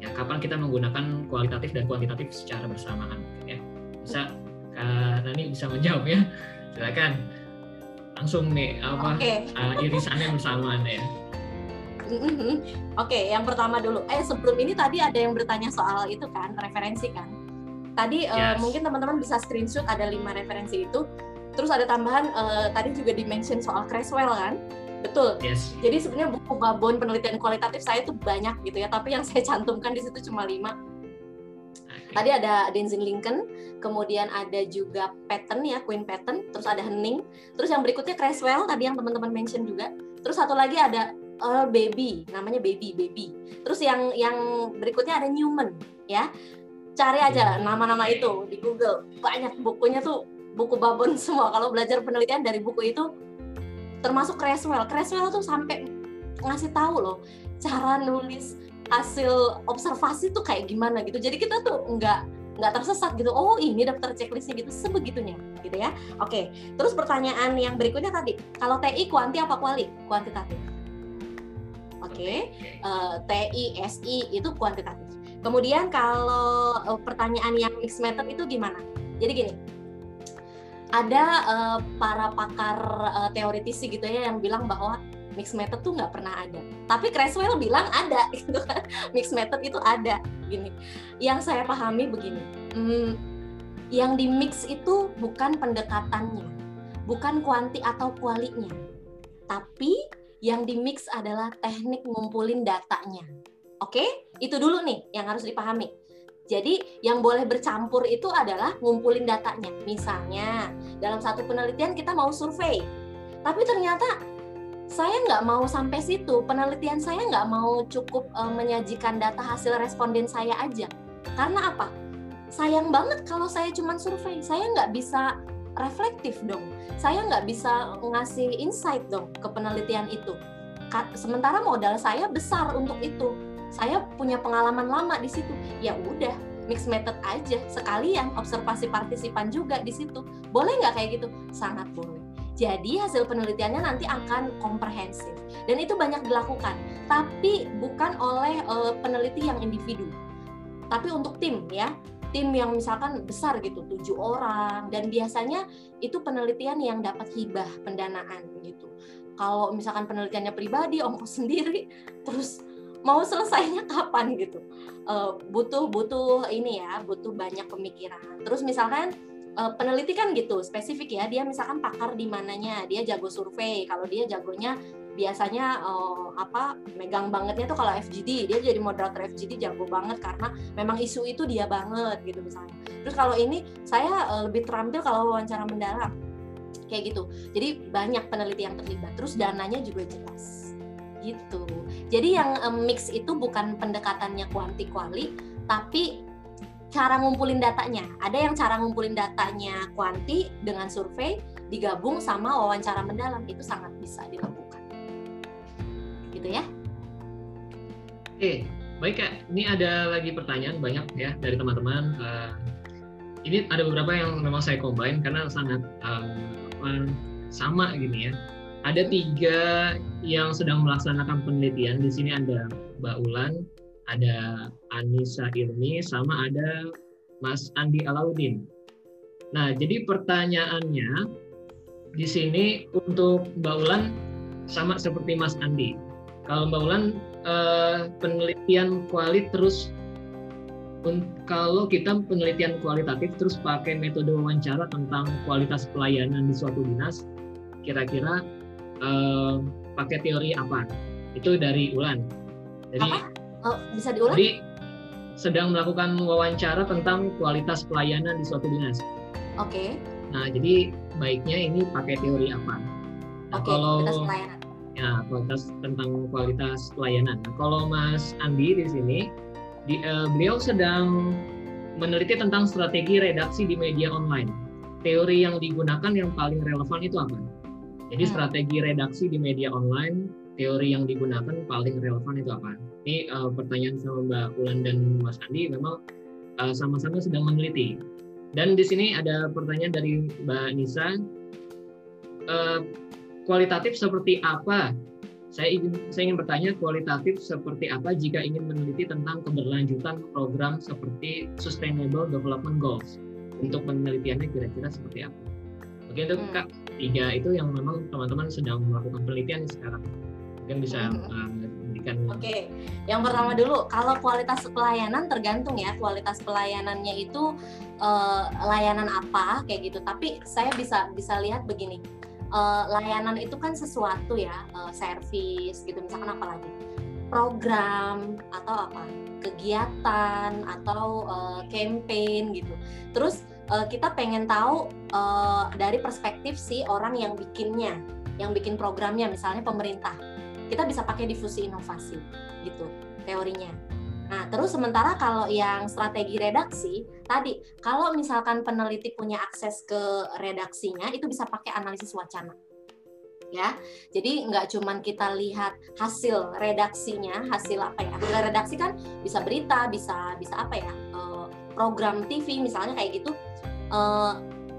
Ya, kapan kita menggunakan kualitatif dan kuantitatif secara bersamaan? Ya, bisa Kak Nani bisa menjawab ya. Silakan. Langsung nih apa okay. uh, irisannya bersamaan ya. Oke, okay, yang pertama dulu. Eh sebelum ini tadi ada yang bertanya soal itu kan referensi kan. Tadi eh, yes. uh, mungkin teman-teman bisa screenshot ada lima referensi itu. Terus ada tambahan uh, tadi juga dimention soal Creswell kan. Betul. Yes. Jadi sebenarnya buku babon penelitian kualitatif saya itu banyak gitu ya, tapi yang saya cantumkan di situ cuma lima Tadi ada Denzin Lincoln, kemudian ada juga Patton ya, Queen Patton, terus ada Henning, terus yang berikutnya Creswell tadi yang teman-teman mention juga. Terus satu lagi ada Earl Baby, namanya Baby Baby. Terus yang yang berikutnya ada Newman ya. Cari aja nama-nama itu di Google. Banyak bukunya tuh buku babon semua. Kalau belajar penelitian dari buku itu termasuk Creswell. Creswell tuh sampai ngasih tahu loh cara nulis hasil observasi tuh kayak gimana gitu jadi kita tuh nggak nggak tersesat gitu oh ini daftar checklistnya gitu sebegitunya gitu ya oke terus pertanyaan yang berikutnya tadi kalau TI kuanti apa kuali kuantitatif oke okay. uh, eh, TI SI itu kuantitatif kemudian kalau uh, pertanyaan yang mixed method itu gimana jadi gini ada uh, para pakar uh, teoritisi gitu ya yang bilang bahwa mixed method tuh nggak pernah ada. Tapi Creswell bilang ada, gitu kan. Mixed method itu ada, gini. Yang saya pahami begini, hmm, yang di mix itu bukan pendekatannya, bukan kuanti atau kualinya, tapi yang di mix adalah teknik ngumpulin datanya. Oke, itu dulu nih yang harus dipahami. Jadi yang boleh bercampur itu adalah ngumpulin datanya. Misalnya dalam satu penelitian kita mau survei, tapi ternyata saya nggak mau sampai situ. Penelitian saya nggak mau cukup uh, menyajikan data hasil responden saya aja. Karena apa? sayang banget kalau saya cuma survei saya nggak bisa reflektif dong saya nggak bisa ngasih insight dong ke penelitian itu. Sementara modal saya besar untuk itu. Saya punya pengalaman lama di situ. Ya udah mix method aja. Sekalian observasi partisipan juga di situ. Boleh nggak kayak gitu? Sangat boleh. Jadi hasil penelitiannya nanti akan komprehensif. Dan itu banyak dilakukan, tapi bukan oleh uh, peneliti yang individu, tapi untuk tim ya, tim yang misalkan besar gitu, tujuh orang dan biasanya itu penelitian yang dapat hibah pendanaan gitu. Kalau misalkan penelitiannya pribadi, ongkos sendiri, terus mau selesainya kapan gitu, uh, butuh butuh ini ya, butuh banyak pemikiran. Terus misalkan uh, peneliti kan gitu spesifik ya dia misalkan pakar di mananya dia jago survei kalau dia jagonya biasanya uh, apa megang bangetnya tuh kalau FGD dia jadi moderator FGD jago banget karena memang isu itu dia banget gitu misalnya. Terus kalau ini saya uh, lebih terampil kalau wawancara mendalam. Kayak gitu. Jadi banyak peneliti yang terlibat. Terus dananya juga jelas. Gitu. Jadi yang um, mix itu bukan pendekatannya kuanti kuali tapi cara ngumpulin datanya. Ada yang cara ngumpulin datanya kuanti dengan survei digabung sama wawancara mendalam. Itu sangat bisa dilakukan. Gitu ya. Oke, baik Kak. Ini ada lagi pertanyaan banyak ya dari teman-teman. Uh, ini ada beberapa yang memang saya combine karena sangat um, sama gini ya. Ada tiga yang sedang melaksanakan penelitian. Di sini ada Mbak Ulan, ada Anissa Ilmi, sama ada Mas Andi Alauddin. Nah, jadi pertanyaannya di sini untuk Mbak Ulan sama seperti Mas Andi. Kalau Mbak Ulan eh, penelitian kualit terus kalau kita penelitian kualitatif terus pakai metode wawancara tentang kualitas pelayanan di suatu dinas, kira-kira eh, pakai teori apa? Itu dari Ulan. Jadi apa? Oh, bisa diulang? Jadi sedang melakukan wawancara tentang kualitas pelayanan di suatu dinas. Oke. Okay. Nah, jadi baiknya ini pakai teori apa? Nah, okay, kalau kualitas pelayanan. Ya, kualitas tentang kualitas pelayanan. Nah, kalau Mas Andi di sini, di, uh, beliau sedang meneliti tentang strategi redaksi di media online. Teori yang digunakan yang paling relevan itu apa? Jadi hmm. strategi redaksi di media online teori yang digunakan paling relevan itu apa? Ini uh, pertanyaan sama Mbak Ulan dan Mas Andi memang eh, sama-sama sedang meneliti. Dan di sini ada pertanyaan dari Mbak Nisa, uh, kualitatif seperti apa? Saya ingin, saya ingin bertanya kualitatif seperti apa jika ingin meneliti tentang keberlanjutan program seperti Sustainable Development Goals. Untuk penelitiannya kira-kira seperti apa? Oke, untuk hmm. Kak, tiga itu yang memang teman-teman sedang melakukan penelitian sekarang mungkin bisa uh, Oke, okay. yang pertama dulu kalau kualitas pelayanan tergantung ya kualitas pelayanannya itu uh, layanan apa kayak gitu. Tapi saya bisa bisa lihat begini, uh, layanan itu kan sesuatu ya, uh, service gitu misalkan apa lagi, program atau apa, kegiatan atau uh, campaign gitu. Terus uh, kita pengen tahu uh, dari perspektif si orang yang bikinnya, yang bikin programnya misalnya pemerintah kita bisa pakai difusi inovasi gitu teorinya. Nah, terus sementara kalau yang strategi redaksi tadi, kalau misalkan peneliti punya akses ke redaksinya, itu bisa pakai analisis wacana. Ya, jadi nggak cuman kita lihat hasil redaksinya, hasil apa ya? Hasil redaksi kan bisa berita, bisa bisa apa ya? Eh, program TV misalnya kayak gitu, eh,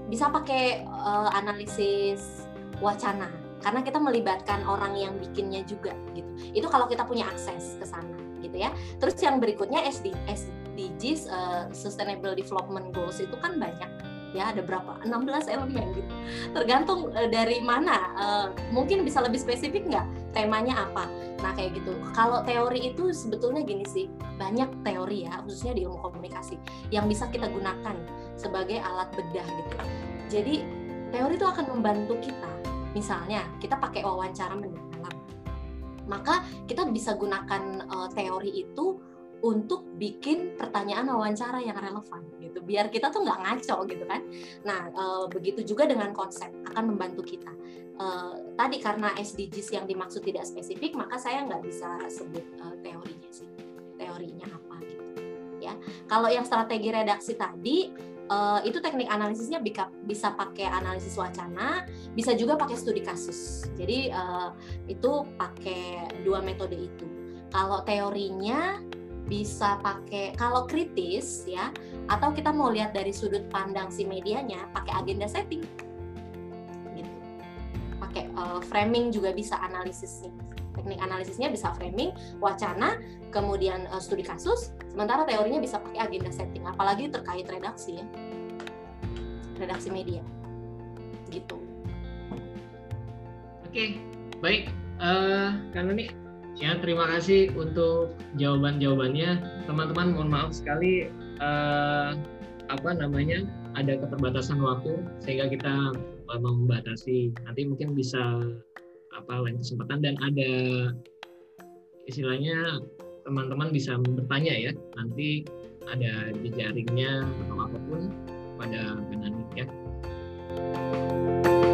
bisa pakai eh, analisis wacana karena kita melibatkan orang yang bikinnya juga gitu. Itu kalau kita punya akses ke sana gitu ya. Terus yang berikutnya SD, SDGs uh, Sustainable Development Goals itu kan banyak ya ada berapa? 16 elemen gitu. Tergantung uh, dari mana uh, mungkin bisa lebih spesifik nggak? Temanya apa? Nah kayak gitu. Kalau teori itu sebetulnya gini sih banyak teori ya khususnya di ilmu komunikasi yang bisa kita gunakan sebagai alat bedah gitu. Jadi teori itu akan membantu kita. Misalnya kita pakai wawancara mendalam maka kita bisa gunakan uh, teori itu untuk bikin pertanyaan wawancara yang relevan gitu. Biar kita tuh nggak ngaco gitu kan. Nah e, begitu juga dengan konsep akan membantu kita. E, tadi karena SDGs yang dimaksud tidak spesifik maka saya nggak bisa sebut e, teorinya sih. Teorinya apa gitu. Ya. Kalau yang strategi redaksi tadi uh, itu teknik analisisnya bisa bisa pakai analisis wacana, bisa juga pakai studi kasus. Jadi uh, itu pakai dua metode itu. Kalau teorinya bisa pakai kalau kritis ya atau kita mau lihat dari sudut pandang si medianya pakai agenda setting gitu pakai uh, framing juga bisa analisisnya teknik analisisnya bisa framing wacana kemudian uh, studi kasus sementara teorinya bisa pakai agenda setting apalagi terkait redaksi ya. Redaksi media. Gitu. Oke baik. Uh, karena nih Ya, terima kasih untuk jawaban-jawabannya. Teman-teman, mohon maaf sekali uh, apa namanya ada keterbatasan waktu sehingga kita membatasi. Nanti mungkin bisa apa lain kesempatan dan ada istilahnya teman-teman bisa bertanya ya nanti ada di jaringnya atau apa pun pada Benani ya. Thank you